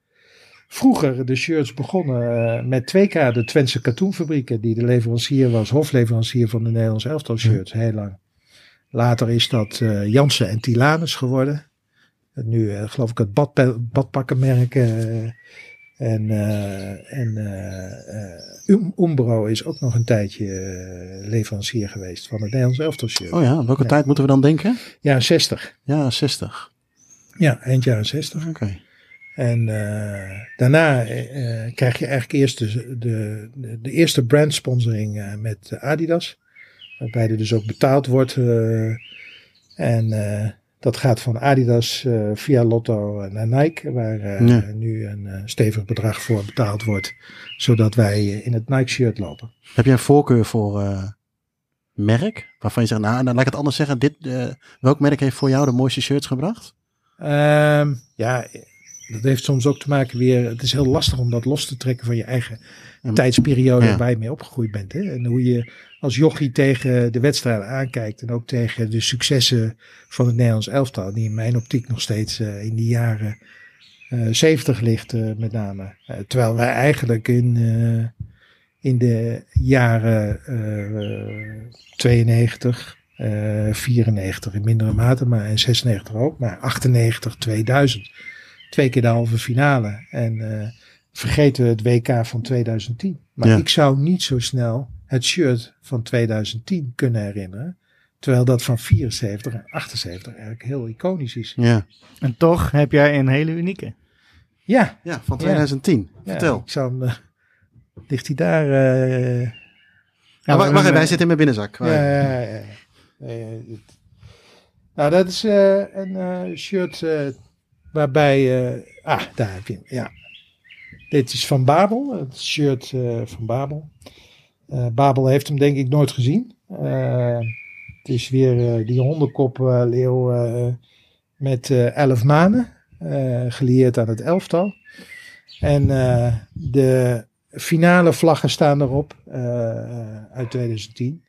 vroeger de shirts begonnen met 2K, de Twentse katoenfabrieken, die de leverancier was, hofleverancier van de Nederlandse elftal shirts, heel lang. Later is dat uh, Jansen en Tilanus geworden. Nu geloof ik het bad, badpakkenmerk en, uh, en uh, Umbro is ook nog een tijdje leverancier geweest van het Nederlands elftal shirt. Oh ja, welke tijd moeten we dan denken? Ja, 60. Ja, 60. Ja, eind jaren 60. Oké. Okay. En daarna krijg je eigenlijk eerst de, de, de eerste brandsponsoring met Adidas. Waarbij er dus ook betaald wordt. en dat gaat van Adidas via Lotto naar Nike, waar nu een stevig bedrag voor betaald wordt, zodat wij in het Nike shirt lopen. Heb je een voorkeur voor merk? Waarvan je zegt, nou, dan laat ik het anders zeggen. Dit, welk merk heeft voor jou de mooiste shirts gebracht? Um, ja, dat heeft soms ook te maken weer. Het is heel lastig om dat los te trekken van je eigen tijdsperiode ja. waar je mee opgegroeid bent. Hè? En hoe je als jochie tegen de wedstrijden aankijkt. En ook tegen de successen van het Nederlands elftal. Die in mijn optiek nog steeds uh, in die jaren uh, 70 ligt uh, met name. Uh, terwijl wij eigenlijk in, in de jaren 92, 94 in mindere mate, maar in 96 ook. Maar 98, 2000. Twee keer de halve finale. En vergeten we het WK van 2010. Maar ja. ik zou niet zo snel het shirt van 2010 kunnen herinneren. Terwijl dat van 74 en 78 eigenlijk heel iconisch is. Ja. En toch heb jij een hele unieke. Ja. Ja, van 2010. Ja. Vertel. ik zou hem, uh, ligt hij daar? Uh, ja, wacht, wacht, wij zitten in mijn binnenzak. Ja, ja, ja. ja. nou, dat is uh, een shirt waarbij... ah, daar heb je Ja. Dit is van Babel. Het shirt van Babel. Uh, Babel heeft hem denk ik nooit gezien. Het is weer die hondenkopleeuw met elf manen, gelieerd aan het elftal. En de finale vlaggen staan erop uit 2010.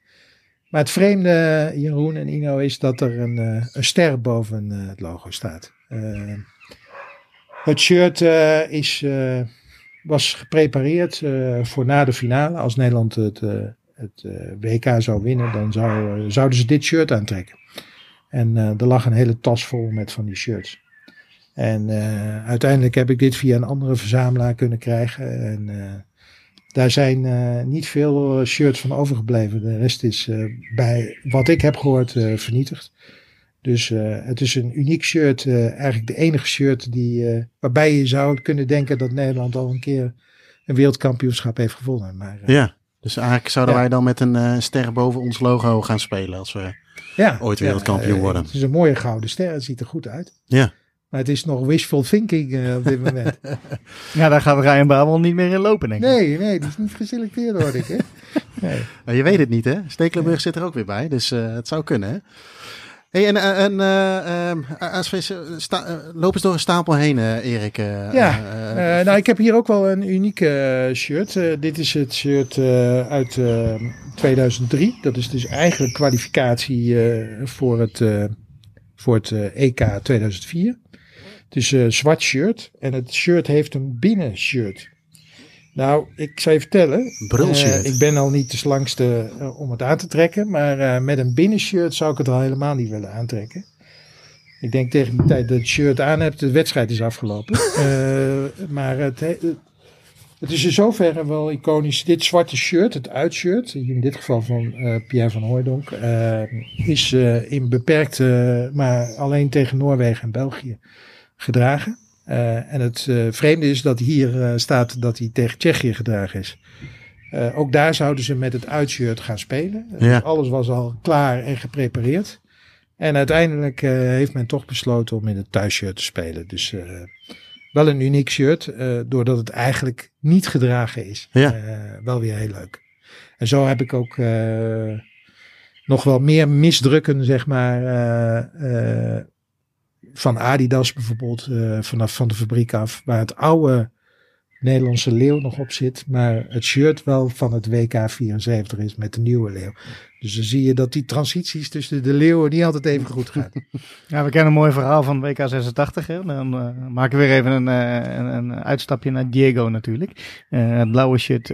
Maar het vreemde, Jeroen en Ino, is dat er een, een ster boven het logo staat. Het shirt is was geprepareerd uh, voor na de finale, als Nederland het het WK zou winnen, dan zou, zouden ze dit shirt aantrekken. En er lag een hele tas vol met van die shirts. En uiteindelijk heb ik dit via een andere verzamelaar kunnen krijgen. En daar zijn niet veel shirts van overgebleven. De rest is bij wat ik heb gehoord vernietigd. Dus uh, het is een uniek shirt. Uh, eigenlijk de enige shirt die, uh, waarbij je zou kunnen denken dat Nederland al een keer een wereldkampioenschap heeft gewonnen. Maar, ja, dus eigenlijk zouden wij dan met een ster boven ons logo gaan spelen als we ja, ooit wereldkampioen worden. Het is een mooie gouden ster. Het ziet er goed uit. Ja. Maar het is nog wishful thinking op dit moment. ja, daar gaat Ryan Babel niet meer in lopen, denk ik. Nee, nee, die is niet geselecteerd, hoor ik. Hè? Nee. Maar je weet het niet, hè? Stekelenburg zit er ook weer bij, dus het zou kunnen, hè? Hey, en en uh, uh, sta, loop eens door een stapel heen, Erik. ja, nou ik heb hier ook wel een unieke shirt. dit is het shirt uit 2003. Dat is dus eigenlijk kwalificatie voor het, voor het EK 2004. Het is een zwart shirt en het shirt heeft een binnenshirt. Nou, ik zou je vertellen. Uh, ik ben al niet de slangste uh, om het aan te trekken. Maar uh, met een binnenshirt zou ik het al helemaal niet willen aantrekken. Ik denk tegen de tijd dat het shirt aan hebt, de wedstrijd is afgelopen. maar het, het is in zoverre wel iconisch. Dit zwarte shirt, het uitshirt, in dit geval van Pierre van Hooijdonk, is in beperkte, maar alleen tegen Noorwegen en België gedragen. Uh, en het uh, vreemde is dat hier uh, staat dat hij tegen Tsjechië gedragen is. ook daar zouden ze met het uitshirt gaan spelen. Ja. alles was al klaar en geprepareerd. En uiteindelijk heeft men toch besloten om in het thuisshirt te spelen. Dus wel een uniek shirt, doordat het eigenlijk niet gedragen is. Ja. wel weer heel leuk. En zo heb ik ook nog wel meer misdrukken, zeg maar, van Adidas bijvoorbeeld, uh, vanaf van de fabriek af, waar het oude Nederlandse leeuw nog op zit, maar het shirt wel van het WK 74 is met de nieuwe leeuw. Dus dan zie je dat die transities tussen de leeuwen niet altijd even goed gaan. Ja, we kennen een mooi verhaal van WK 86. Hè? Dan uh, maken we weer even een, uh, een, een, uitstapje naar Diego natuurlijk. Uh, het blauwe shirt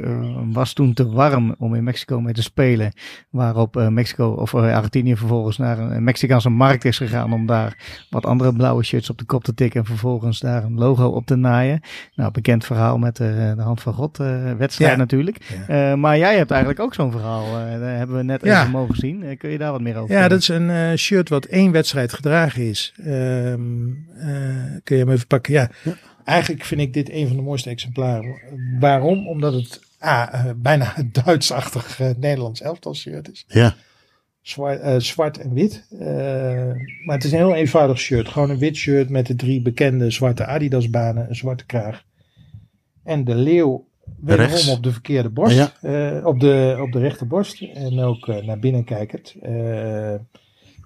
was toen te warm om in Mexico mee te spelen. Waarop Mexico of Argentinië vervolgens naar een Mexicaanse markt is gegaan om daar wat andere blauwe shirts op de kop te tikken. En vervolgens daar een logo op te naaien. Nou, bekend verhaal met de Hand van God wedstrijd natuurlijk. Ja. maar jij hebt eigenlijk ook zo'n verhaal. daar hebben we net ja. Mogen zien. Eh, kun je daar wat meer over Ja, dat is een uh, shirt wat één wedstrijd gedragen is. Um, kun je hem even pakken? Ja. Eigenlijk vind ik dit een van de mooiste exemplaren. Waarom? Omdat het ah, bijna Duitsachtig Nederlands elftal shirt is. Ja. Zwart, zwart en wit. maar het is een heel eenvoudig shirt. Gewoon een wit shirt met de drie bekende zwarte Adidas banen. Een zwarte kraag. En de leeuw Wederom op de verkeerde borst. Uh, op, de, op de rechterborst. En ook uh, naar binnen kijkend. Uh,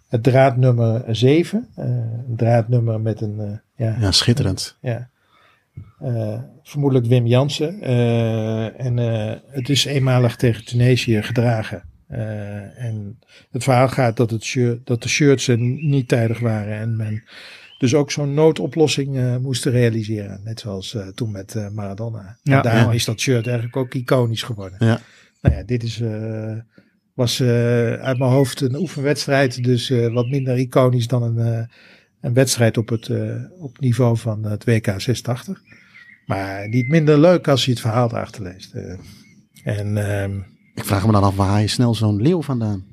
het draadnummer 7. een draadnummer met een. ja, ja, schitterend. ja. vermoedelijk Wim Jansen. en het is eenmalig tegen Tunesië gedragen. en het verhaal gaat dat, het shirt, dat de shirts er niet tijdig waren. En men dus ook zo'n noodoplossing uh, moesten realiseren. Net zoals uh, toen met uh, Maradona. Ja, en daarom is dat shirt eigenlijk ook iconisch geworden. Ja. Nou ja, dit is, was uit mijn hoofd een oefenwedstrijd. Dus wat minder iconisch dan een, een wedstrijd op het op niveau van het WK 86. Maar niet minder leuk als je het verhaal erachter leest. en, ehm, Ik vraag me dan af, waar haal je snel zo'n leeuw vandaan?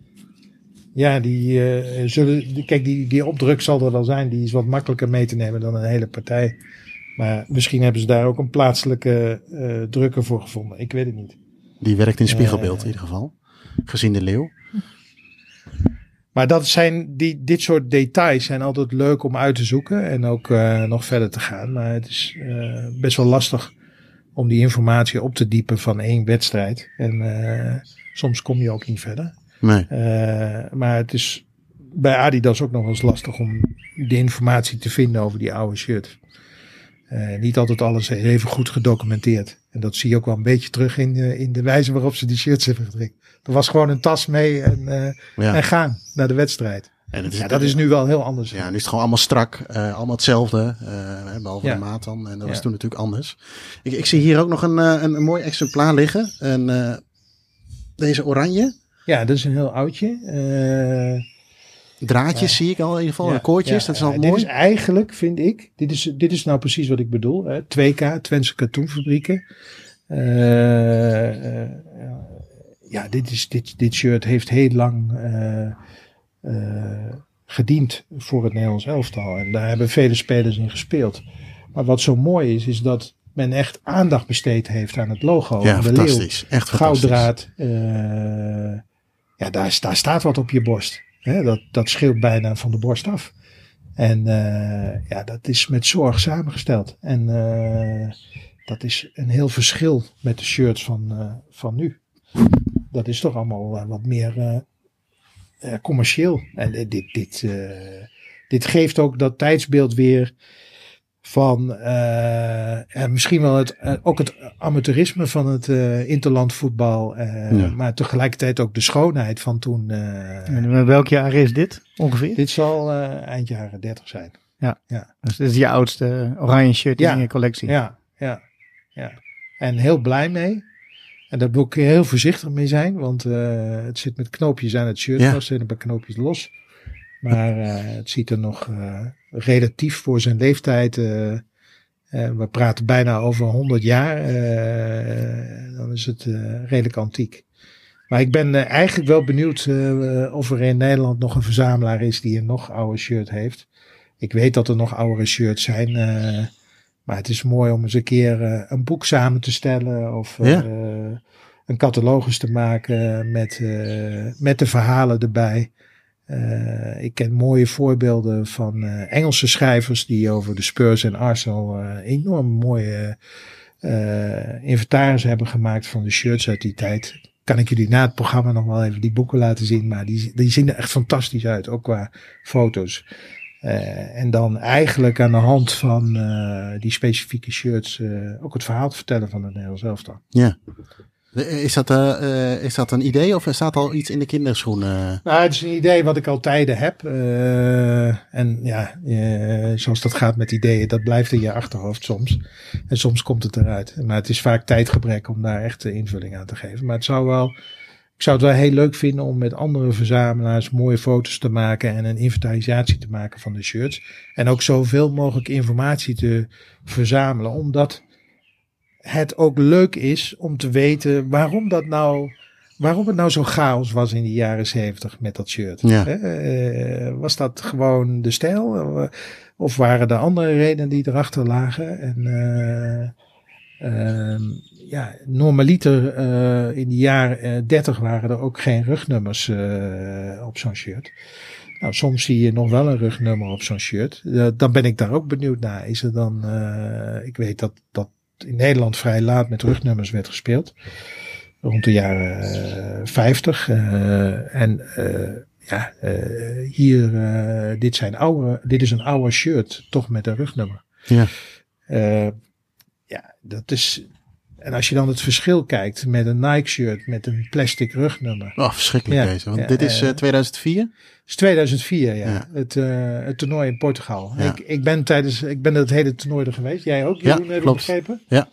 Ja, die uh, zullen. Kijk, die, die opdruk zal er wel zijn. Die is wat makkelijker mee te nemen dan een hele partij. Maar misschien hebben ze daar ook een plaatselijke uh, drukker voor gevonden. Ik weet het niet. Die werkt in spiegelbeeld uh, in ieder geval. Gezien de leeuw. Maar dat zijn die, dit soort details zijn altijd leuk om uit te zoeken. En ook nog verder te gaan. Maar het is best wel lastig om die informatie op te diepen van één wedstrijd. En soms kom je ook niet verder. Nee. Uh, maar het is bij Adidas ook nog wel eens lastig om de informatie te vinden over die oude shirt. Uh, niet altijd alles even goed gedocumenteerd. En dat zie je ook wel een beetje terug in de, in de wijze waarop ze die shirts hebben gedrukt. Er was gewoon een tas mee en, uh, ja. en gaan naar de wedstrijd. En het is, ja, dat is nu wel heel anders. Ja, nu is het gewoon allemaal strak, uh, allemaal hetzelfde, uh, behalve ja. de maat dan. En dat was toen natuurlijk anders. Ik, ik zie hier ook nog een, een, een mooi exemplaar liggen. En Deze oranje. Ja, dat is een heel oudje. Uh, Draadjes zie ik al in ieder geval. Ja, koordjes, dat is al mooi. Dit is eigenlijk, vind ik, dit is, dit is nou precies wat ik bedoel. Hè? 2K, Twentse Katoenfabrieken. Uh, ja, dit, is, dit, dit shirt heeft heel lang gediend voor het Nederlands elftal. En daar hebben vele spelers in gespeeld. Maar wat zo mooi is, is dat men echt aandacht besteed heeft aan het logo. Ja, de fantastisch. Leeuw, echt Gouddraad. Uh, ja, daar, daar staat wat op je borst. Hè? Dat, dat scheelt bijna van de borst af. En uh, ja, dat is met zorg samengesteld. En uh, dat is een heel verschil met de shirts van, van nu. Dat is toch allemaal wat meer commercieel. En dit, dit, dit geeft ook dat tijdsbeeld weer van uh, misschien wel het, uh, ook het amateurisme van het uh, interlandvoetbal, ja. maar tegelijkertijd ook de schoonheid van toen. en welk jaar is dit ongeveer? Dit zal eind jaren 30 zijn. Ja. ja. Dus dit is je oudste oranje shirt in je collectie. Ja, ja, ja. En heel blij mee. En daar moet ik heel voorzichtig mee zijn, want het zit met knoopjes aan het shirt vast en een paar knoopjes los. Maar het ziet er nog relatief voor zijn leeftijd. Uh, we praten bijna over 100 jaar. Dan is het redelijk antiek. Maar ik ben eigenlijk wel benieuwd of er in Nederland nog een verzamelaar is die een nog oude shirt heeft. Ik weet dat er nog oudere shirts zijn. maar het is mooi om eens een keer een boek samen te stellen. Of ja. een catalogus te maken met, met de verhalen erbij. Uh, ik ken mooie voorbeelden van uh, Engelse schrijvers die over de Spurs en Arsenal uh, enorm mooie inventaris hebben gemaakt van de shirts uit die tijd. Kan ik jullie na het programma nog wel even die boeken laten zien, maar die, die zien er echt fantastisch uit, ook qua foto's. en dan eigenlijk aan de hand van die specifieke shirts ook het verhaal te vertellen van het Nederlands elftal. Ja. Is dat, uh, is dat een idee of staat al iets in de kinderschoenen? Nou, het is een idee wat ik al tijden heb. En ja, zoals dat gaat met ideeën, dat blijft in je achterhoofd soms. En soms komt het eruit. Maar het is vaak tijdgebrek om daar echt invulling aan te geven. Maar het zou wel, ik zou het wel heel leuk vinden om met andere verzamelaars mooie foto's te maken en een inventarisatie te maken van de shirts. En ook zoveel mogelijk informatie te verzamelen, omdat het ook leuk is om te weten waarom dat nou. Waarom het nou zo chaos was in de jaren zeventig met dat shirt. Ja. Uh, was dat gewoon de stijl? Of waren er andere redenen die erachter lagen? En uh, ja, normaliter uh, in de jaren 30 waren er ook geen rugnummers op zo'n shirt. Nou, soms zie je nog wel een rugnummer op zo'n shirt. dan ben ik daar ook benieuwd naar. Is er dan, ik weet dat, dat in Nederland vrij laat met rugnummers werd gespeeld. Rond de jaren 50. Uh, eh, en uh, ja, hier, dit, zijn oude, dit is een oude shirt, toch met een rugnummer. Ja. ja, dat is. En als je dan het verschil kijkt met een Nike shirt met een plastic rugnummer. Oh, verschrikkelijk ja, deze. Want dit is 2004? is 2004, ja. ja. Het, uh, het toernooi in Portugal. Ik, ik ben tijdens, ik ben het hele toernooi er geweest. Jij ook, Jeroen, ja, heb klopt. begrepen? Ja.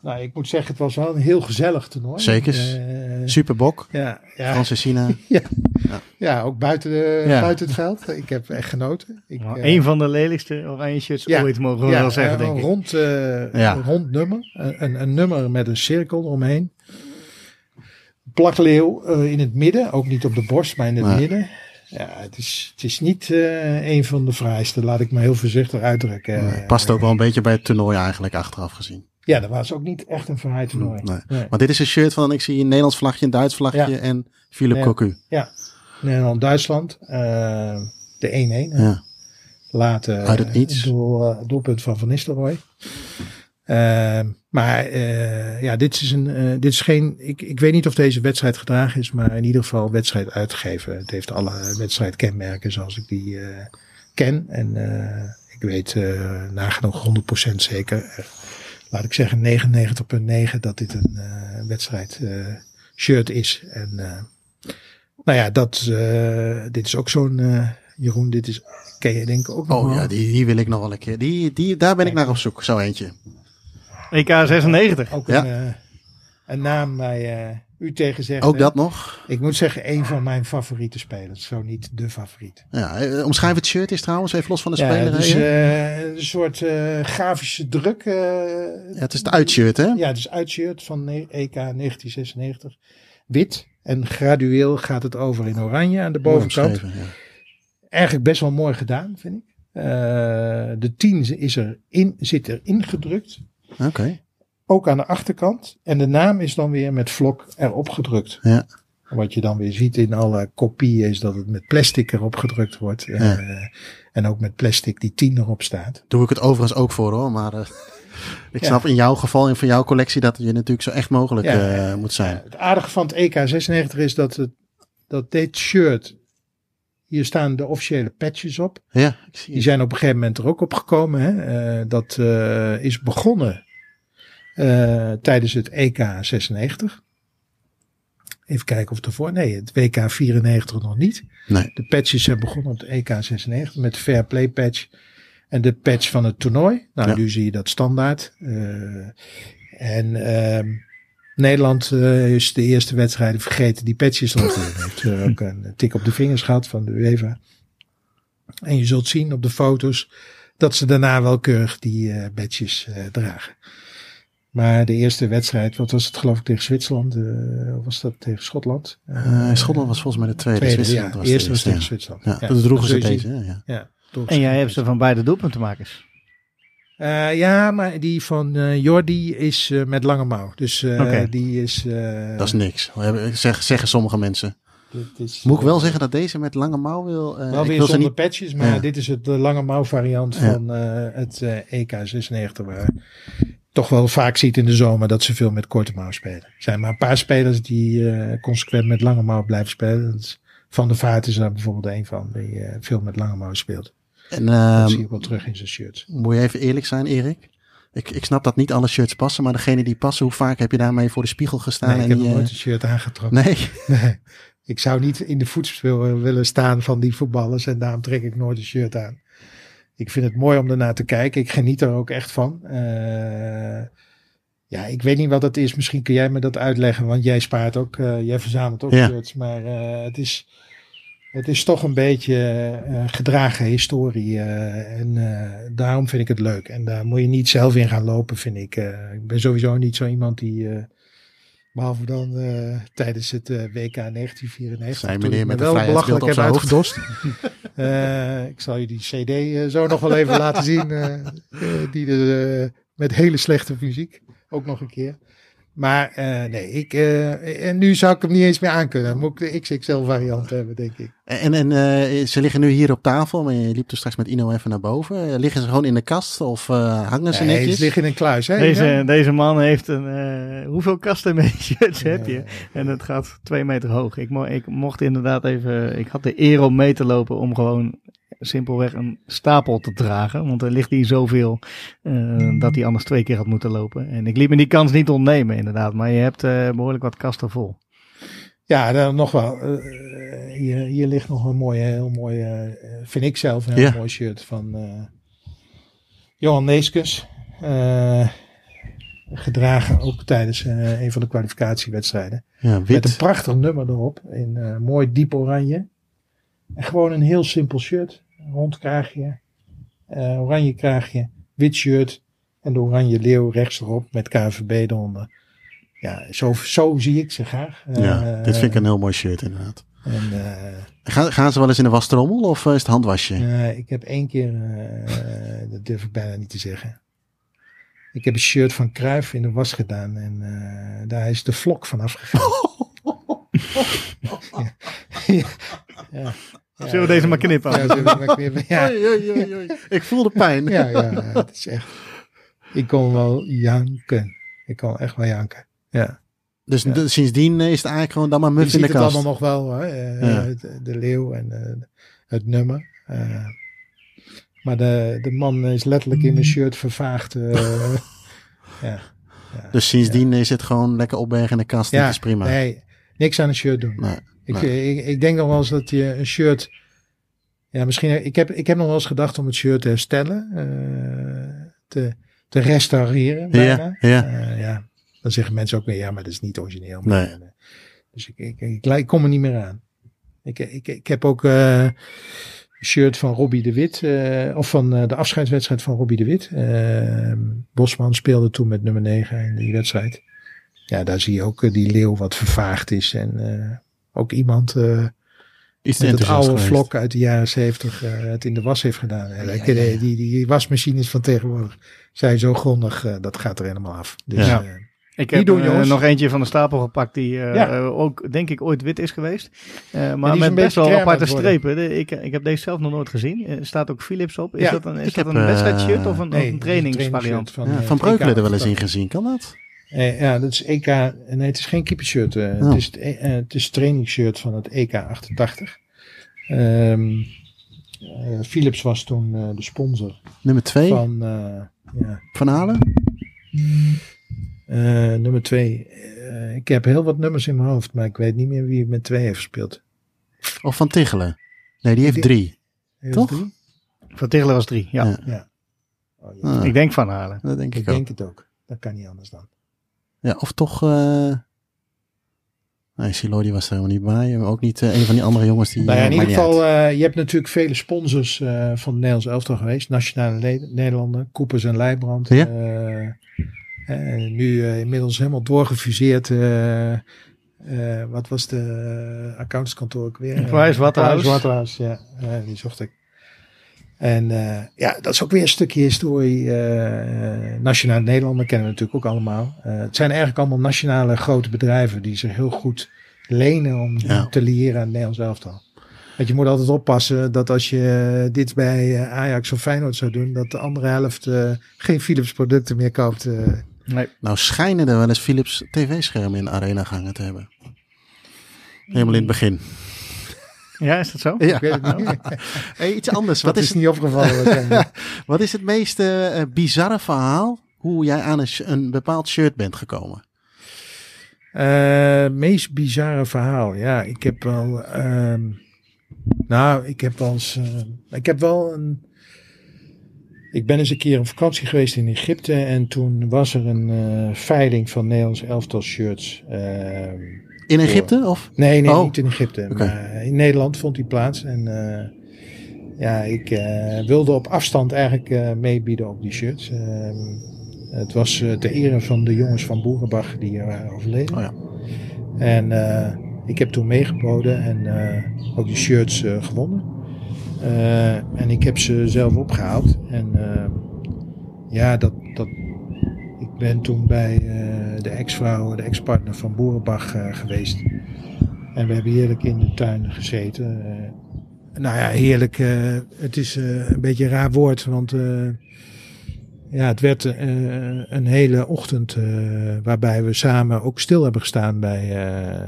Nou, ik moet zeggen, het was wel een heel gezellig toernooi. Zeker. Uh, Superbok. Ja. ja. Francesina. ja. ja. Ja. ook buiten, de, buiten het veld. Ik heb echt genoten. Ik, nou, uh, een van de lelijkste oranje shirts ooit, mogen we wel zeggen, denk een ik. Rond, een rond nummer. Een, een nummer met een cirkel omheen. Plakleeuw in het midden. Ook niet op de borst, maar in het midden. Ja, het is, het is niet uh, een van de vrijste, laat ik me heel voorzichtig uitdrukken. Nee, past ook wel een beetje bij het toernooi eigenlijk achteraf gezien. Ja, dat was ook niet echt een vrij toernooi. Nee. nee. Maar dit is een shirt van, ik zie een Nederlands vlagje, een Duits vlagje ja. en Philip Cocu. Ja, Nederland-Duitsland. Uh, de 1-1. Ja. Later Uit het niets. Doel, doelpunt van Van Nistelrooy. Uh, maar uh, ja, dit is, een, uh, dit is geen. Ik, ik weet niet of deze wedstrijd gedragen is, maar in ieder geval wedstrijd uitgegeven. Het heeft alle wedstrijdkenmerken zoals ik die ken. En ik weet nagenoeg 100% zeker. Laat ik zeggen 99,9 dat dit een wedstrijd shirt is. En nou ja, dat, dit is ook zo'n. Jeroen, dit is. Ken je denk ik ook nog Oh wel. ja, die, die wil ik nog wel een keer. Die, die, daar ben ik naar op zoek, zo eentje. EK 96. Ook ja. een, uh, een, naam bij, uh, u tegen zegt. Ook dat nog? Ik moet zeggen, een van mijn favoriete spelers. Zo niet de favoriet. Ja, eh, omschrijf het shirt is trouwens, even los van de Ja, speler. het is eh, een soort eh, grafische druk. ja, het is het uitshirt, hè? ja, het is uitshirt van EK 1996. Wit. En gradueel gaat het over in oranje aan de bovenkant. ja. Eigenlijk best wel mooi gedaan, vind ik. De 10 is er in, zit er ingedrukt. Oké. Ook aan de achterkant. En de naam is dan weer met vlok erop gedrukt. Ja. Wat je dan weer ziet in alle kopieën is dat het met plastic erop gedrukt wordt. Ja. Eh, en ook met plastic die 10 erop staat. Doe ik het overigens ook voor hoor, maar eh, ik Ja. snap in jouw geval en van jouw collectie dat je natuurlijk zo echt mogelijk Ja. eh, moet zijn. Het aardige van het EK 96 is dat, het, dat dit shirt, hier staan de officiële patches op. Ja, ik zie Die zijn op een gegeven moment er ook op gekomen. Hè? Dat is begonnen tijdens het EK 96. Even kijken of ervoor. Nee, het WK 94 nog niet. Nee. De patches zijn begonnen op het EK 96 met de Fair Play patch. En de patch van het toernooi. Nou, Ja. nu zie je dat standaard. Eh, en ehm, Nederland eh, is de eerste wedstrijden vergeten die patches te doen. Heeft eh, ook een tik op de vingers gehad van de UEFA. En je zult zien op de foto's dat ze daarna wel keurig die eh badges eh, dragen. Maar de eerste wedstrijd, wat was het geloof ik tegen Zwitserland? eh, of was dat tegen Schotland? Eh, Schotland was volgens mij de tweede. Tweede, Zwitserland ja, was de eerste was tegen ja. Zwitserland. Ja, Ja, dat droegen ze deze. Ja. En jij hebt ze van beide doelpuntenmakers. Eh, ja, maar die van Jordi is eh, met lange mouw. Dus eh, die is... eh, Dat is niks. Zeg, zeggen sommige mensen. dit is, Moet ik wel zeggen dat deze met lange mouw wil. eh, Wel weer wil ze zonder niet. patches, maar Ja. dit is het de lange mouw variant Ja. van eh, het eh, EK 96. Waar toch wel vaak ziet in de zomer dat ze veel met korte mouw spelen. Er zijn maar een paar spelers die eh, consequent met lange mouw blijven spelen. Dat van de Vaart is daar bijvoorbeeld een van die eh, veel met lange mouw speelt. En Dat ehm, zie je wel terug in zijn shirts. moet je even eerlijk zijn, Erik? Ik, ik snap dat niet alle shirts passen, maar degene die passen, hoe vaak heb je daarmee voor de spiegel gestaan? Nee, ik en heb die, eh, nooit een shirt aangetrokken. nee. Nee. Ik zou niet in de voetspel willen staan van die voetballers en daarom trek ik nooit een shirt aan. Ik vind het mooi om ernaar te kijken. Ik geniet er ook echt van. Eh, ja, ik weet niet wat dat is. Misschien kun jij me dat uitleggen, want jij spaart ook, eh, jij verzamelt ook Ja. shirts. Maar eh, het, is, het is toch een beetje gedragen historie. en daarom vind ik het leuk. En daar moet je niet zelf in gaan lopen, vind ik. Ik ben sowieso niet zo iemand die. Eh, Behalve dan eh, tijdens het eh, WK 1994. Zei toen meneer me met een wel vrijheidsbeeld belachelijk op zijn uitgedost. Eh, ik zal je die CD zo nog wel even laten zien. die er, eh, met hele slechte muziek. Ook nog een keer. Maar eh, nee, ik, eh, en nu zou ik hem niet eens meer aankunnen. Dan moet ik de XXL variant hebben, denk ik. En, en eh, ze liggen nu hier op tafel, maar je liep er straks met Ino even naar boven. Liggen ze gewoon in de kast of eh, hangen ze Nee, netjes? ze liggen in een kluis. Hè? Deze, Ja? deze man heeft een. eh, hoeveel kasten met shirts heb je? En het gaat twee meter hoog. Ik, mo ik mocht inderdaad even. Ik had de eer om mee te lopen om gewoon simpelweg een stapel te dragen. Want er ligt hier zoveel eh, dat hij anders twee keer had moeten lopen. En ik liet me die kans niet ontnemen, inderdaad. Maar je hebt eh, behoorlijk wat kasten vol. Ja, dan nog wel. eh, hier, hier ligt nog een mooie, heel mooi, eh, vind ik zelf een heel Ja. mooi shirt van eh, Johan Neeskens. Eh, gedragen ook tijdens eh, een van de kwalificatiewedstrijden. Ja, Met een prachtig nummer erop. In eh, mooi diep oranje. En gewoon een heel simpel shirt. Rond kraagje. eh, oranje kraagje. Wit shirt. En de oranje leeuw rechts erop. Met KVB eronder. Ja, zo, zo zie ik ze graag. Ja, Eh, dit vind ik een heel mooi shirt inderdaad. En, eh, Gaan, gaan ze wel eens in de wastrommel of is het handwasje? ik heb één keer, dat durf ik bijna niet te zeggen. Ik heb een shirt van Cruijff in de was gedaan en daar is de vlok vanaf gegaan. ja. Ja. Ja. Zullen we deze maar knippen? Ja, zullen we maar knippen? Ja, Oei, oei, oei, oei. Ik voel de pijn. ja, ja, het is echt. Ik kon wel janken. Ik kon echt wel janken. Ja. Dus Ja. sindsdien eh, is het eigenlijk gewoon dan maar Je muf in ziet de het kast. allemaal nog wel, hè? eh, Ja. de, de leeuw en eh, het nummer. eh. maar de, de man is letterlijk in een shirt vervaagd. eh, ja. Ja. Dus sindsdien is het gewoon lekker opbergen in de kast. Ja, dat is prima. Nee, niks aan een shirt doen. Nee, Ik, nee. ik, ik denk nog wel eens dat je een shirt. Ja, misschien. Ik heb, ik heb nog wel eens gedacht om het shirt te herstellen. eh, te, te restaureren. Bijna. Ja, ja. Eh, ja. dan zeggen mensen ook weer, ja, maar dat is niet origineel. Nee. En, eh, dus ik, ik, ik, ik kom er niet meer aan. Ik, ik, ik heb ook een shirt van Robbie de Wit, of van de afscheidswedstrijd van Robbie de Wit. Eh, Bosman speelde toen met nummer 9 in die wedstrijd. Ja, daar zie je ook die leeuw wat vervaagd is. En ook iemand eh, Iets met het oude geweest. vlok uit de jaren zeventig eh, het in de was heeft gedaan. En ik- die, die, die wasmachines van tegenwoordig zijn zo grondig, eh, dat gaat er helemaal af. Dus, Ja. eh, Ik heb doen, eh, nog eentje van de stapel gepakt die eh, Ja. eh, ook denk ik ooit wit is geweest. Eh, maar met best wel aparte strepen. De- ik, ik heb deze zelf nog nooit gezien. Er staat ook Philips op. Is Ja, dat een, is ik dat heb, een eh, wedstrijdshirt of een, nee, of een trainingsvariant? van, Ja, eh, van Breukelen er wel eens in gezien, kan dat? Eh, ja, dat is EK. Nee, het is geen keepershirt. eh, Oh. het, is het, e- eh, het is het trainingsshirt van het EK 88. Ehm, eh, Philips was toen eh, de sponsor Nummer twee, van, van eh, ja, Halen. eh, nummer twee. Eh, ik heb heel wat nummers in mijn hoofd, maar ik weet niet meer wie met twee heeft gespeeld. Of van Tichelen. Nee, die heeft Die- drie. Heeft Toch? drie? Van Tichelen was drie. Ja, Ja. Ja. Oh, ja. Ah, ik denk van Halen. dat denk ik, ik ook. denk het ook. Dat kan niet anders dan. Ja, of toch... eh Nee, Siloy die was er helemaal niet bij. Maar ook niet eh, een van die andere jongens die... Nou ja, in eh, ieder geval, eh, je hebt natuurlijk vele sponsors eh, van het Nederlands elftal geweest. Nationale Le- Nederlanden, Koepers en Leijbrand. Ja. Eh, eh, nu inmiddels helemaal doorgefuseerd. eh, eh, wat was de accountskantoor ook weer? Price Waterhouse. Price Waterhouse, ja. Die zocht ik. En eh, ja, dat is ook weer een stukje historie. eh Nationale Nederlanden kennen we natuurlijk ook allemaal. Eh, het zijn eigenlijk allemaal nationale grote bedrijven die zich heel goed lenen om Ja. te leren aan het Nederlands elftal. Want je moet altijd oppassen dat als je dit bij Ajax of Feyenoord zou doen, dat de andere helft eh, geen Philips producten meer koopt. eh. Nee. Nou schijnen er wel eens Philips tv-schermen in de arena gehangen te hebben. Helemaal in het begin. Ja, is dat zo? Ja. Ik weet het niet. Hey, iets anders. Dat Wat is is, niet opgevallen. wat is het meest eh, bizarre verhaal hoe jij aan een, een bepaald shirt bent gekomen? Eh, meest bizarre verhaal. Ja, ik heb wel. ehm, nou, ik heb wel eens. eh, ik heb wel een. Ik ben eens een keer op vakantie geweest in Egypte. En toen was er een eh, veiling van Nederlands elftal shirts. Ehm, In Egypte? Of? nee, nee, Oh. niet in Egypte. Maar in Nederland vond die plaats. En eh, ja, ik eh, wilde op afstand eigenlijk eh, meebieden op die shirts. Ehm, het was eh, ter ere van de jongens van Boerenbach die er waren overleden. Oh ja. En eh, ik heb toen meegeboden en eh, ook die shirts eh, gewonnen. Eh, en ik heb ze zelf opgehaald. En eh, ja, dat, ik ben toen bij eh, de ex-vrouw, de ex-partner van Boerenbach eh, geweest. En we hebben heerlijk in de tuin gezeten. Eh, nou ja, heerlijk. het is een beetje een raar woord, want ja, het werd een hele ochtend waarbij we samen ook stil hebben gestaan bij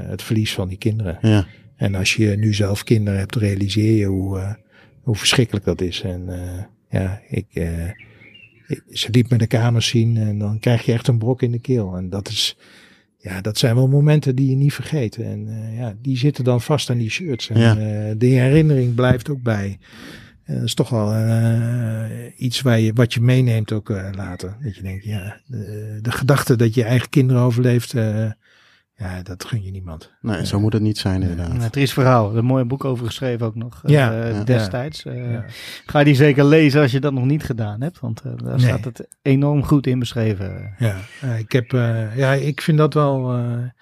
het verlies van die kinderen. Ja. En als je nu zelf kinderen hebt, realiseer je hoe, hoe verschrikkelijk dat is. En ja, ik, ik- ze liet me de kamers zien en dan krijg je echt een brok in de keel. En dat is, ja, dat zijn wel momenten die je niet vergeet. En eh, ja, die zitten dan vast aan die shirts. En Ja. eh, de herinnering blijft ook bij. En dat is toch wel eh, iets waar je, wat je meeneemt ook eh, later. Dat je denkt, ja, de, de gedachte dat je eigen kinderen overleeft, eh, ja, dat gun je niemand. Nee, zo moet het niet zijn inderdaad. Een triest verhaal. Er een mooi boek over geschreven ook nog eh, Ja, eh, ja. destijds. Eh, Ja. Ga die zeker lezen als je dat nog niet gedaan hebt. Want eh, daar Nee. staat het enorm goed in beschreven. Ja, eh, ik, heb, eh, ja, ik vind dat wel eh een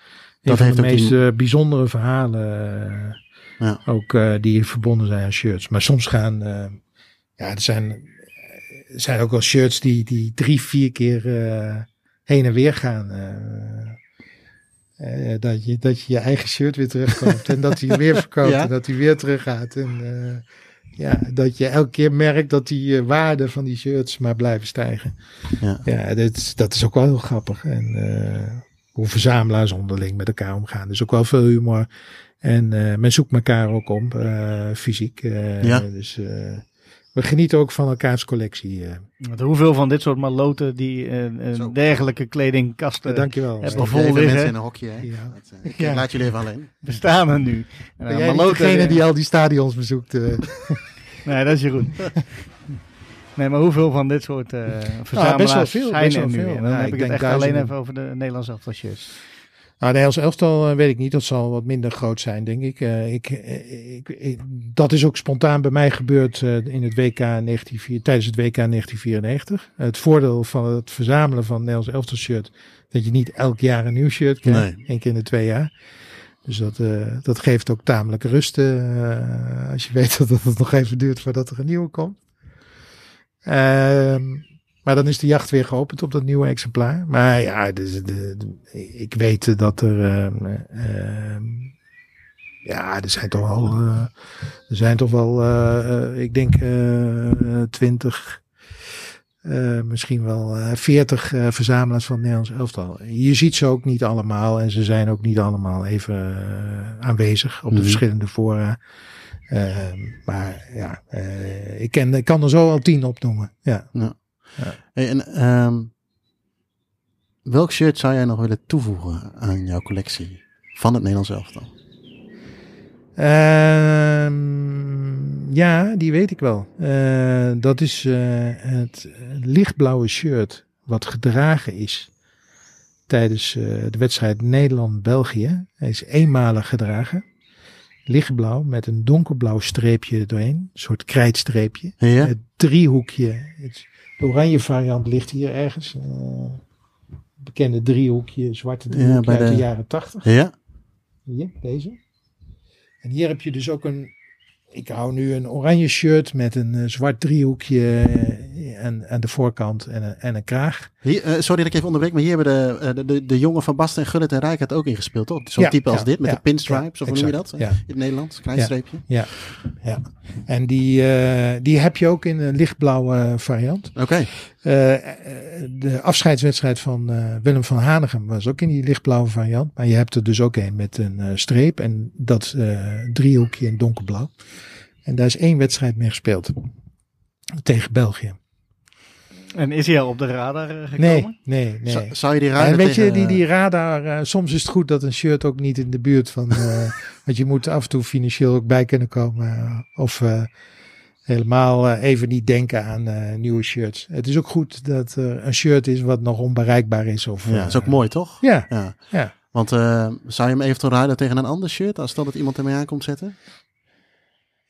Dat van heeft de ook die- meest bijzondere verhalen. Ja. Ook eh, die verbonden zijn aan shirts. Maar soms gaan, eh, ja, er zijn, er zijn ook wel shirts die, die drie, vier keer eh, heen en weer gaan. Eh. Dat, je, dat je je eigen shirt weer terugkoopt en dat hij weer verkoopt Ja. en dat hij weer teruggaat. En eh, ja, dat je elke keer merkt dat die eh, waarde van die shirts maar blijven stijgen. Ja. Ja, dat, is- dat is ook wel heel grappig. En hoe verzamelaars onderling met elkaar omgaan. Dus ook wel veel humor. En men zoekt elkaar ook om, fysiek. Ja. Dus we genieten ook van elkaars collectie. eh. Want hoeveel van dit soort maloten die eh, een Zo. dergelijke kledingkasten Dankjewel. heb Steve. wel vol liggen. mensen in een hokje. Hè? Ja. Dat, eh, ik Ja. laat jullie even alleen. bestaan er nu. En, Ben eh, jij maloten- degene die al die stadions bezoekt? eh? Nee, dat is Jeroen. Nee, maar hoeveel van dit soort uh, verzamelaars best wel veel, zijn best er nu? Veel. Dan heb ik, het echt alleen even over de Nederlandse shirts. Nou, de Nederlands elftal weet ik niet. Dat zal wat minder groot zijn, denk ik. Uh, ik, ik, ik, dat is ook spontaan bij mij gebeurd uh, in het WK 1994, tijdens het WK 1994. het voordeel van het verzamelen van Nederlands elftal shirt, dat je niet elk jaar een nieuw shirt krijgt. Nee. Eén keer in de twee jaar. Dus dat, uh, dat geeft ook tamelijk rust als je weet dat het nog even duurt voordat er een nieuwe komt. Uh, maar dan is de jacht weer geopend op dat nieuwe exemplaar. Maar ja, de, de, ik weet dat er. Ehm, ja, er zijn toch wel. er zijn toch wel. ik denk twintig misschien wel 40 uh, verzamelaars van het Nederlands elftal. Je ziet ze ook niet allemaal en ze zijn ook niet allemaal even eh, aanwezig op de mm verschillende fora. Ehm, maar ja, eh, ik, ken, ik kan er zo al tien opnoemen. Ja. ja. Hey, en um, welk shirt zou jij nog willen toevoegen aan jouw collectie van het Nederlands elftal? Ehm, ja, die weet ik wel. Uh, dat is uh, het lichtblauwe shirt wat gedragen is tijdens uh, de wedstrijd Nederland-België. Hij is eenmalig gedragen. Lichtblauw met een donkerblauw streepje doorheen. Een soort krijtstreepje. Ja. Het driehoekje. Het, de oranje variant ligt hier ergens. bekende driehoekje, zwarte driehoekje ja, uit de, de jaren tachtig. Ja. Hier, deze. En hier heb je dus ook een, ik hou nu een oranje shirt met een uh, zwart driehoekje uh, aan, aan de voorkant en een, en een kraag. Hier, uh, sorry dat ik even onderbreek, maar hier hebben de, de, de, de jongen van Basten en Gullit en Rijk het ook ingespeeld, toch? Zo'n ja, type als ja, dit, met ja, de pinstripes, of hoe noem je dat? In het Nederlands, klein streepje. Ja, ja. En die, die heb je ook in een lichtblauwe variant. Oké. Okay. De afscheidswedstrijd van Willem van Hanegem was ook in die lichtblauwe variant. Maar je hebt er dus ook een met een streep en dat driehoekje in donkerblauw. En daar is één wedstrijd mee gespeeld. Tegen België. En is hij al op de radar eh, gekomen? Nee, nee, nee. Zou je die radar en weet je, die, die radar, uh, soms is het goed dat een shirt ook niet in de buurt van, uh, want je moet af en toe financieel ook bij kunnen komen. of helemaal even niet denken aan nieuwe shirts. Het is ook goed dat er een shirt is wat nog onbereikbaar is. Of, ja, dat is ook mooi, toch? Ja, ja. ja. Want zou je hem eventueel ruilen tegen een ander shirt, als dat iemand ermee aankomt zetten?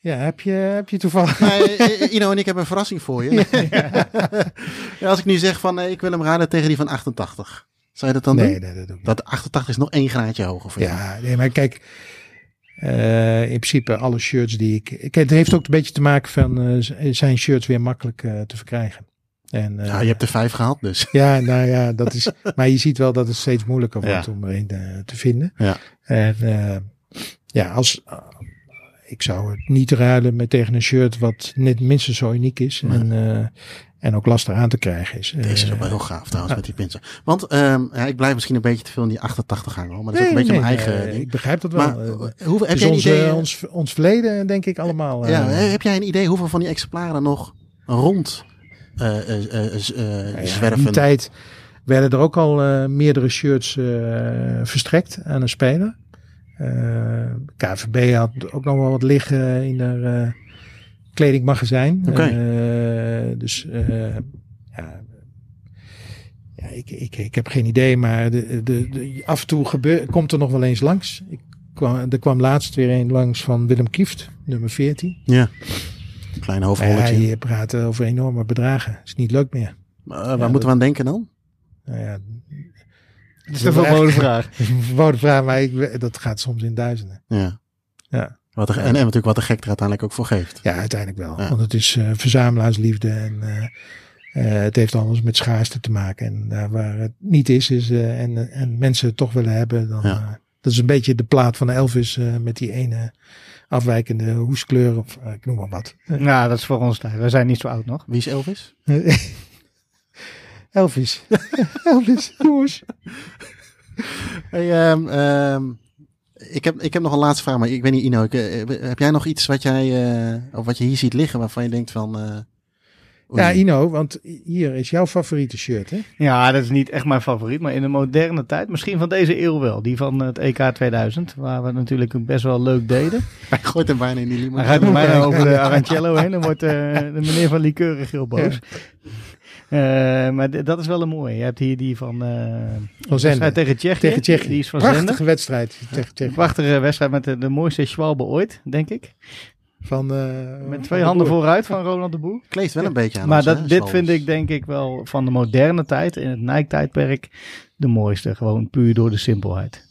Ja, heb je, heb je toevallig... Nee, Ino en ik hebben een verrassing voor je. ja, als ik nu zeg van ik wil hem raden tegen die van 88. Zou je dat dan nee, doen? Nee, dat doe ik Dat 88 is nog één graadje hoger voor Ja, nee, maar kijk... Uh, in principe alle shirts die ik... Het heeft ook een beetje te maken van... Uh, zijn shirts weer makkelijk uh, te verkrijgen. En, ja, je hebt er vijf gehad dus. Ja, nou ja, dat is... maar je ziet wel dat het steeds moeilijker wordt ja. om er een te vinden. Ja. En ja, als ik zou het niet ruilen met tegen een shirt wat net minstens zo uniek is. En, uh, en ook lastig aan te krijgen is. Deze is ook wel heel gaaf trouwens met die pinsen. Want um, ja, ik blijf misschien een beetje te veel in die 88 hangen. Maar dat is ook een beetje mijn eigen ding. Ik begrijp dat wel. Maar, uh, hoe, heb jij ons, idee, ons, ons verleden denk ik allemaal. Ja, heb jij een idee hoeveel van die exemplaren nog rond zwerven? in die tijd werden er ook al meerdere shirts verstrekt aan een speler. Uh, KVB had ook nog wel wat liggen in haar uh, kledingmagazijn. Okay. Uh, dus ja, ja ik, ik, ik heb geen idee, maar de, de, de, af en toe gebeur, komt er nog wel eens langs. Ik kwam, er kwam laatst weer een langs van Willem Kieft, nummer 14. Ja, klein hoofdrolletje. Ja, je praat over enorme bedragen. is niet leuk meer. waar ja, moeten we aan denken dan? Nou ja, het is een verboden vraag. een verboden vraag, maar ik, dat gaat soms in duizenden. Ja. Ja. Wat er, en, en natuurlijk wat de gek er uiteindelijk ook voor geeft. Ja, uiteindelijk wel. Ja. Want het is uh, verzamelaarsliefde en uh, uh, het heeft alles met schaarste te maken. En daar waar het niet is, is en, en mensen het toch willen hebben, dan, ja. dat is een beetje de plaat van Elvis met die ene afwijkende hoeskleur of ik noem maar wat. Nou, dat is voor ons tijd. We zijn niet zo oud nog. Wie is Elvis? Elvis. Elvis, jongens. Hey, um, um, ik, heb, ik heb nog een laatste vraag, maar ik weet niet, Ino, ik, uh, heb jij nog iets wat jij, uh, of wat je hier ziet liggen waarvan je denkt van... Uh... Ja, Ino, want hier is jouw favoriete shirt, hè? Ja, dat is niet echt mijn favoriet, maar in de moderne tijd, misschien van deze eeuw wel. Die van het EK 2000, waar we natuurlijk best wel leuk deden. Hij gooit er bijna in die limo. Hij gaat er bijna over de Arancello heen, dan wordt uh, de meneer van Likeuren heel boos. Ja. Uh, maar dat is wel een mooie. Je hebt hier die van, uh, van tegen Tsjechië. Tegen Tsjechië. Die is van Prachtige wedstrijd tegen Tsjechië. Prachtige wedstrijd met de, de mooiste schwalbe ooit, denk ik. Van, uh, Met twee handen vooruit van Ronald de Boer. Kleeft wel een beetje aan Maar ons, dat, hè, dit vind ik denk ik wel van de moderne tijd, in het Nike-tijdperk, de mooiste. Gewoon puur door de simpelheid.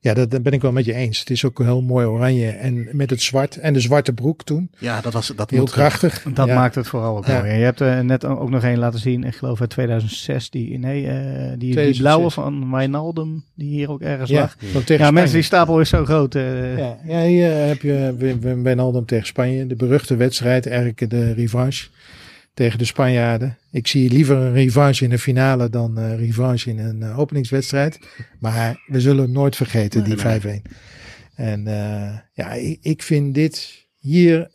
Ja, dat, dat ben ik wel met je eens. Het is ook heel mooi oranje en met het zwart en de zwarte broek toen. Ja, dat was dat Heel moet krachtig. Dat ja. maakt het vooral ook Ja. mooi. En Je hebt er net ook nog een laten zien, ik geloof uit 2006, die, nee, eh, die, die 2006. blauwe van Wijnaldum, die hier ook ergens Ja, lag. van tegen Ja, Spanje. mensen, die stapel is zo groot. eh. Ja, ja, hier heb je Wijnaldum tegen Spanje. De beruchte wedstrijd, eigenlijk de revanche tegen de Spanjaarden. Ik zie liever een revanche in de finale dan een revanche in een eh, openingswedstrijd. Maar we zullen het nooit vergeten, die Nee, 5-1. En eh, ja, ik, ik vind dit... Hier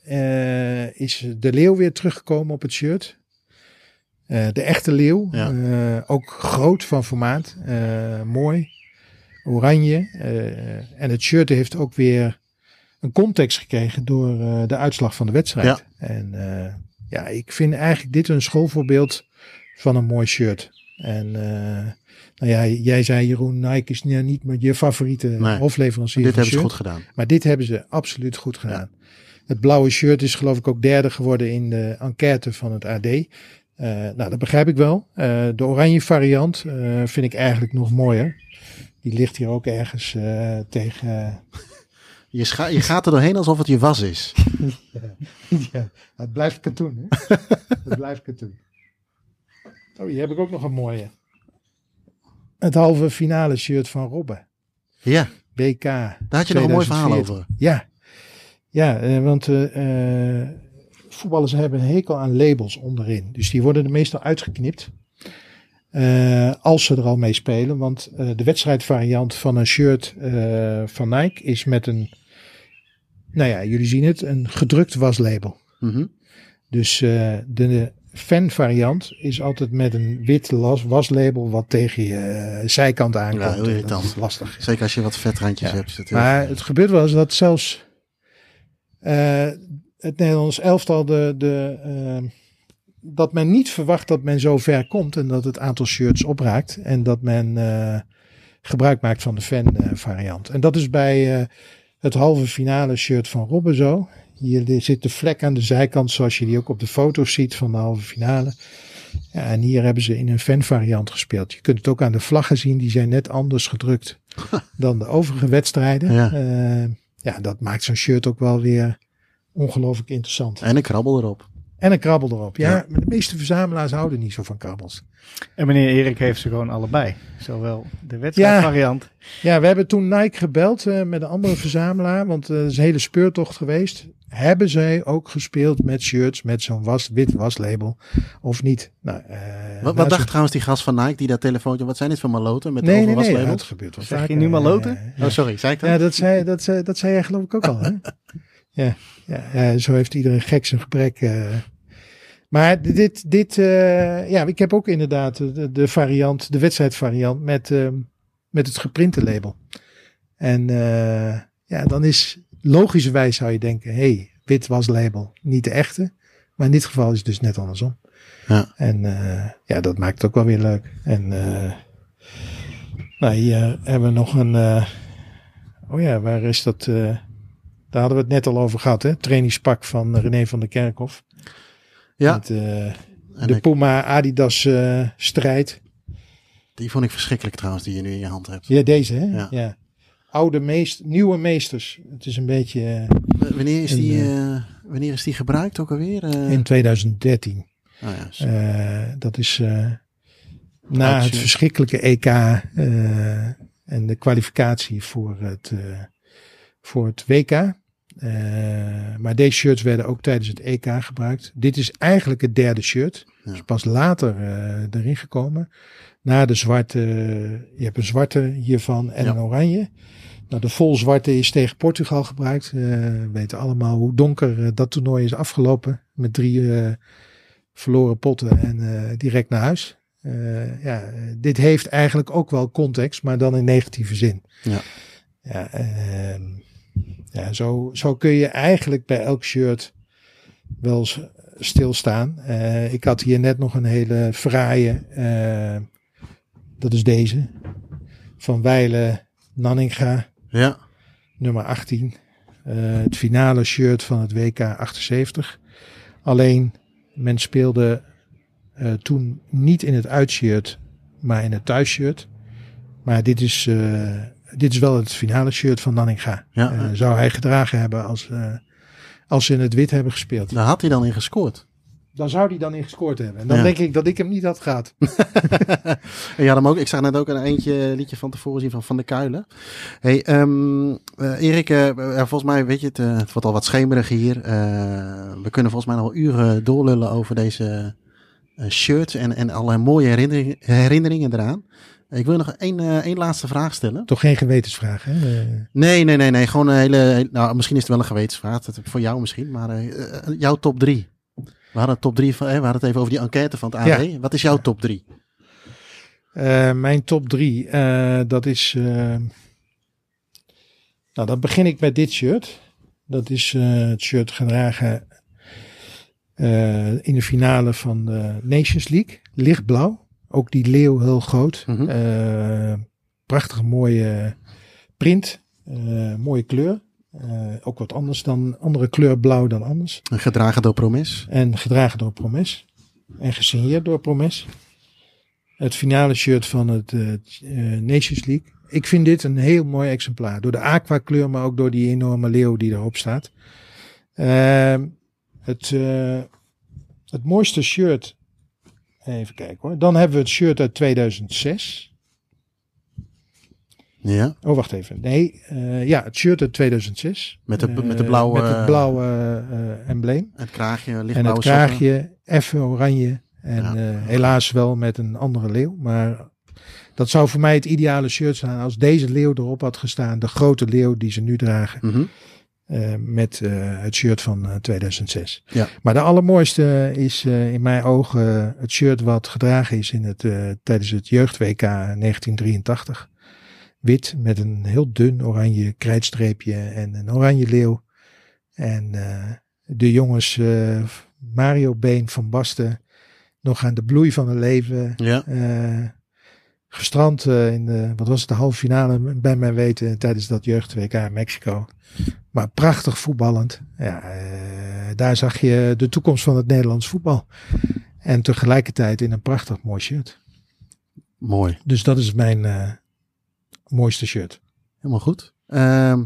is de leeuw weer teruggekomen op het shirt. De echte leeuw. Ja. Ook groot van formaat. Mooi. Oranje. En het shirt heeft ook weer een context gekregen door de uitslag van de wedstrijd. Ja. En ja, ik vind eigenlijk dit een schoolvoorbeeld van een mooi shirt. En eh, nou ja, jij zei Jeroen, Nike is nou niet meer je favoriete Nee. hofleverancier Dit hebben ze shirt. goed gedaan. Maar dit hebben ze absoluut goed gedaan. Het blauwe shirt is geloof ik ook derde geworden in de enquête van het AD. Eh, nou, dat begrijp ik wel. Eh, de oranje variant vind ik eigenlijk nog mooier. Die ligt hier ook ergens tegen. Je, scha- je gaat er doorheen alsof het je was is. ja, het blijft katoen. Hè? het blijft katoen. Oh, hier heb ik ook nog een mooie. Het halve finale shirt van Robben. Ja, WK. daar had je nog een mooi verhaal 2014. over. Ja, ja eh, want eh, eh, voetballers hebben een hekel aan labels onderin. Dus die worden er meestal uitgeknipt. als ze er al mee spelen. Want de wedstrijdvariant van een shirt van Nike is met een, nou ja, jullie zien het, een gedrukt waslabel. Mhm. Dus eh, de fanvariant is altijd met een wit las- waslabel wat tegen je eh, zijkant aankomt. Ja, heel irritant. is lastig. Zeker als je wat vetrandjes Ja. hebt. Maar het gebeurt wel eens dat zelfs eh, het Nederlands elftal de, de, eh, dat men niet verwacht dat men zo ver komt en dat het aantal shirts opraakt en dat men gebruik maakt van de fan eh, variant. En dat is bij het halve finale shirt van Robben zo. Hier zit de vlek aan de zijkant zoals je die ook op de foto's ziet van de halve finale. Ja, en hier hebben ze in een fanvariant gespeeld. Je kunt het ook aan de vlaggen zien, die zijn net anders gedrukt dan de overige wedstrijden. Ja. Ja, ja dat maakt zo'n shirt ook wel weer ongelooflijk interessant. En een krabbel erop. En een krabbel erop. Ja, Ja. maar de meeste verzamelaars houden niet zo van krabbels. En meneer Erik heeft ze gewoon allebei. Zowel de wedstrijdvariant. Ja, we hebben toen Nike gebeld eh, met een andere verzamelaar, want eh, het is een hele speurtocht geweest. Hebben zij ook gespeeld met shirts met zo'n was, wit waslabel of niet? Nou, eh, Wat, nou, wat zo- dacht trouwens die gast van Nike die dat telefoontje... Wat zijn dit voor maloten met Nee, nee, nee, overwaslabels? dat gebeurt wel Zeg je nu maloten? Ja. Oh, sorry. Zei ik dat? Ja, dat zei, dat, zei, dat zei jij geloof ik ook al. Hè? ja, ja, ja, zo heeft iedereen gek zijn gebrek. eh. Maar dit, dit eh, ja, ik heb ook inderdaad de, de variant, de wedstrijdvariant met, eh, met het geprinte label. En eh, ja, dan is logischerwijs zou je denken, hey, wit was label, niet de echte. Maar in dit geval is het dus net andersom. Ja. En eh, ja, dat maakt het ook wel weer leuk. En nou, hier hebben we nog een. oh ja, waar is dat? daar hadden we het net al over gehad, hè? Trainingspak van René van der Kerkhof. Ja, Met, eh, de ik- Puma Adidas eh, strijd. die vond ik verschrikkelijk trouwens, die je nu in je hand hebt. Ja, deze, hè? Ja. Ja. Oude meest, nieuwe meesters. Het is een beetje eh, Wanneer is, die, wanneer is die gebruikt ook alweer? In 2013. oh ja, dat is na het verschrikkelijke EK en de kwalificatie voor het, eh, voor het WK. Eh, maar deze shirts werden ook tijdens het EK gebruikt. Dit is eigenlijk het derde shirt. Ja. Is pas later eh, erin gekomen. Na de zwarte, je hebt een zwarte hiervan en Ja. een oranje. Nou, de volzwarte is tegen Portugal gebruikt. we weten allemaal hoe donker dat toernooi is afgelopen. Met drie verloren potten en direct naar huis. ja, dit heeft eigenlijk ook wel context, maar dan in negatieve zin. Ja. Ja, ehm, ja zo, zo kun je eigenlijk bij elk shirt wel stilstaan. Uh, ik had hier net nog een hele fraaie, uh, dat is deze, van Weile Nanninga. Ja. Nummer 18. Uh, het finale shirt van het WK 78. Alleen, men speelde toen niet in het uitshirt, maar in het thuisshirt. Maar dit is dit is wel het finale shirt van Nanninga. Ja. Uh, zou hij gedragen hebben als, uh, als ze in het wit hebben gespeeld. Daar had hij dan in gescoord. Dan zou hij dan in gescoord hebben. En dan denk ik dat ik hem niet had gehad. had hem ook, ik zag net ook een eentje liedje van tevoren zien van Van de Kuilen. Hey, um, uh, Erik, volgens mij weet je het, het wordt al wat schemerig hier. we kunnen volgens mij nog uren doorlullen over deze shirts en, en alle mooie herinneringen, herinneringen eraan. Ik wil nog één, uh, één laatste vraag stellen. Toch geen gewetensvraag, hè? Nee, nee, nee, nee. Gewoon een hele. Nou, misschien is het wel een gewetensvraag. Dat, voor jou misschien. Maar uh, jouw top drie. We hadden top drie van. we hadden het even over die enquête van het AD. Ja. Wat is jouw top drie? Uh, mijn top drie. dat is. nou, dan begin ik met dit shirt. Dat is het shirt gedragen in de finale van de Nations League. Lichtblauw. Ook die leeuw heel groot. Mm prachtige mooie print. Uh, mooie kleur. Uh, ook wat anders dan andere kleur blauw dan anders. En gedragen door Promes. En gedragen door Promes. En gesigneerd door Promes. Het finale shirt van het Nations League. Ik vind dit een heel mooi exemplaar. Door de aqua kleur, maar ook door die enorme leeuw die erop staat. Ehm, het, het mooiste shirt Even kijken hoor. Dan hebben we het shirt uit 2006. Ja. Oh, wacht even. Nee, uh, ja, het shirt uit 2006. Met, de, uh, met, de blauwe, met het blauwe uh, embleem. Het kraagje, lichtblauwe En het kraagje, even oranje. En ja. helaas wel met een andere leeuw. Maar dat zou voor mij het ideale shirt zijn als deze leeuw erop had gestaan. De grote leeuw die ze nu dragen. Mm -hmm. Uh, met uh, het shirt van uh, 2006. Ja. Maar de allermooiste is in mijn ogen het shirt wat gedragen is in het, tijdens het jeugd WK 1983. Wit met een heel dun oranje krijtstreepje en een oranje leeuw. En de jongens Mario Been van Basten nog aan de bloei van hun leven. Ja gestrand uh, in de, wat was het, de halve finale bij mijn weten tijdens dat jeugd WK in Mexico. Maar prachtig voetballend. Ja, uh, daar zag je de toekomst van het Nederlands voetbal. En tegelijkertijd in een prachtig mooi shirt. Mooi. Dus dat is mijn uh, mooiste shirt. Helemaal goed. Uh,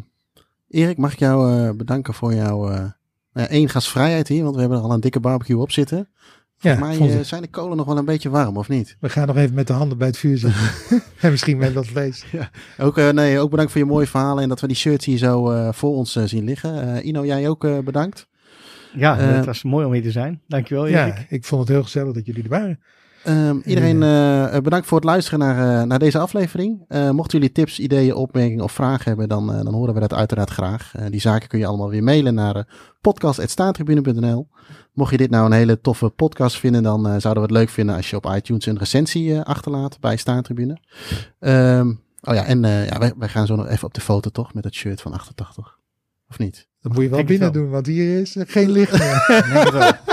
Erik, mag ik jou bedanken voor jouw nou één gastvrijheid hier, want we hebben er al een dikke barbecue op zitten. Ja, mij zijn de kolen nog wel een beetje warm, of niet? We gaan nog even met de handen bij het vuur zitten. en misschien met dat vlees. Ja. Ook, uh, nee, ook bedankt voor je mooie verhalen en dat we die shirts hier zo uh, voor ons uh, zien liggen. Ino, jij ook bedankt. Ja, het was mooi om hier te zijn. Dankjewel Erik. Ja, ik vond het heel gezellig dat jullie er waren. Um, iedereen uh, bedankt voor het luisteren naar, uh, naar deze aflevering. Uh, mochten jullie tips, ideeën, opmerkingen of vragen hebben, dan, dan horen we dat uiteraard graag. die zaken kun je allemaal weer mailen naar podcast.staantribune.nl. Mocht je dit nou een hele toffe podcast vinden, dan zouden we het leuk vinden als je op iTunes een recensie achterlaat bij Staantribune. Um, oh ja, en ja, wij, wij, gaan zo nog even op de foto toch met het shirt van 88. Of niet? Dat moet je wel binnen doen, want hier is geen licht meer.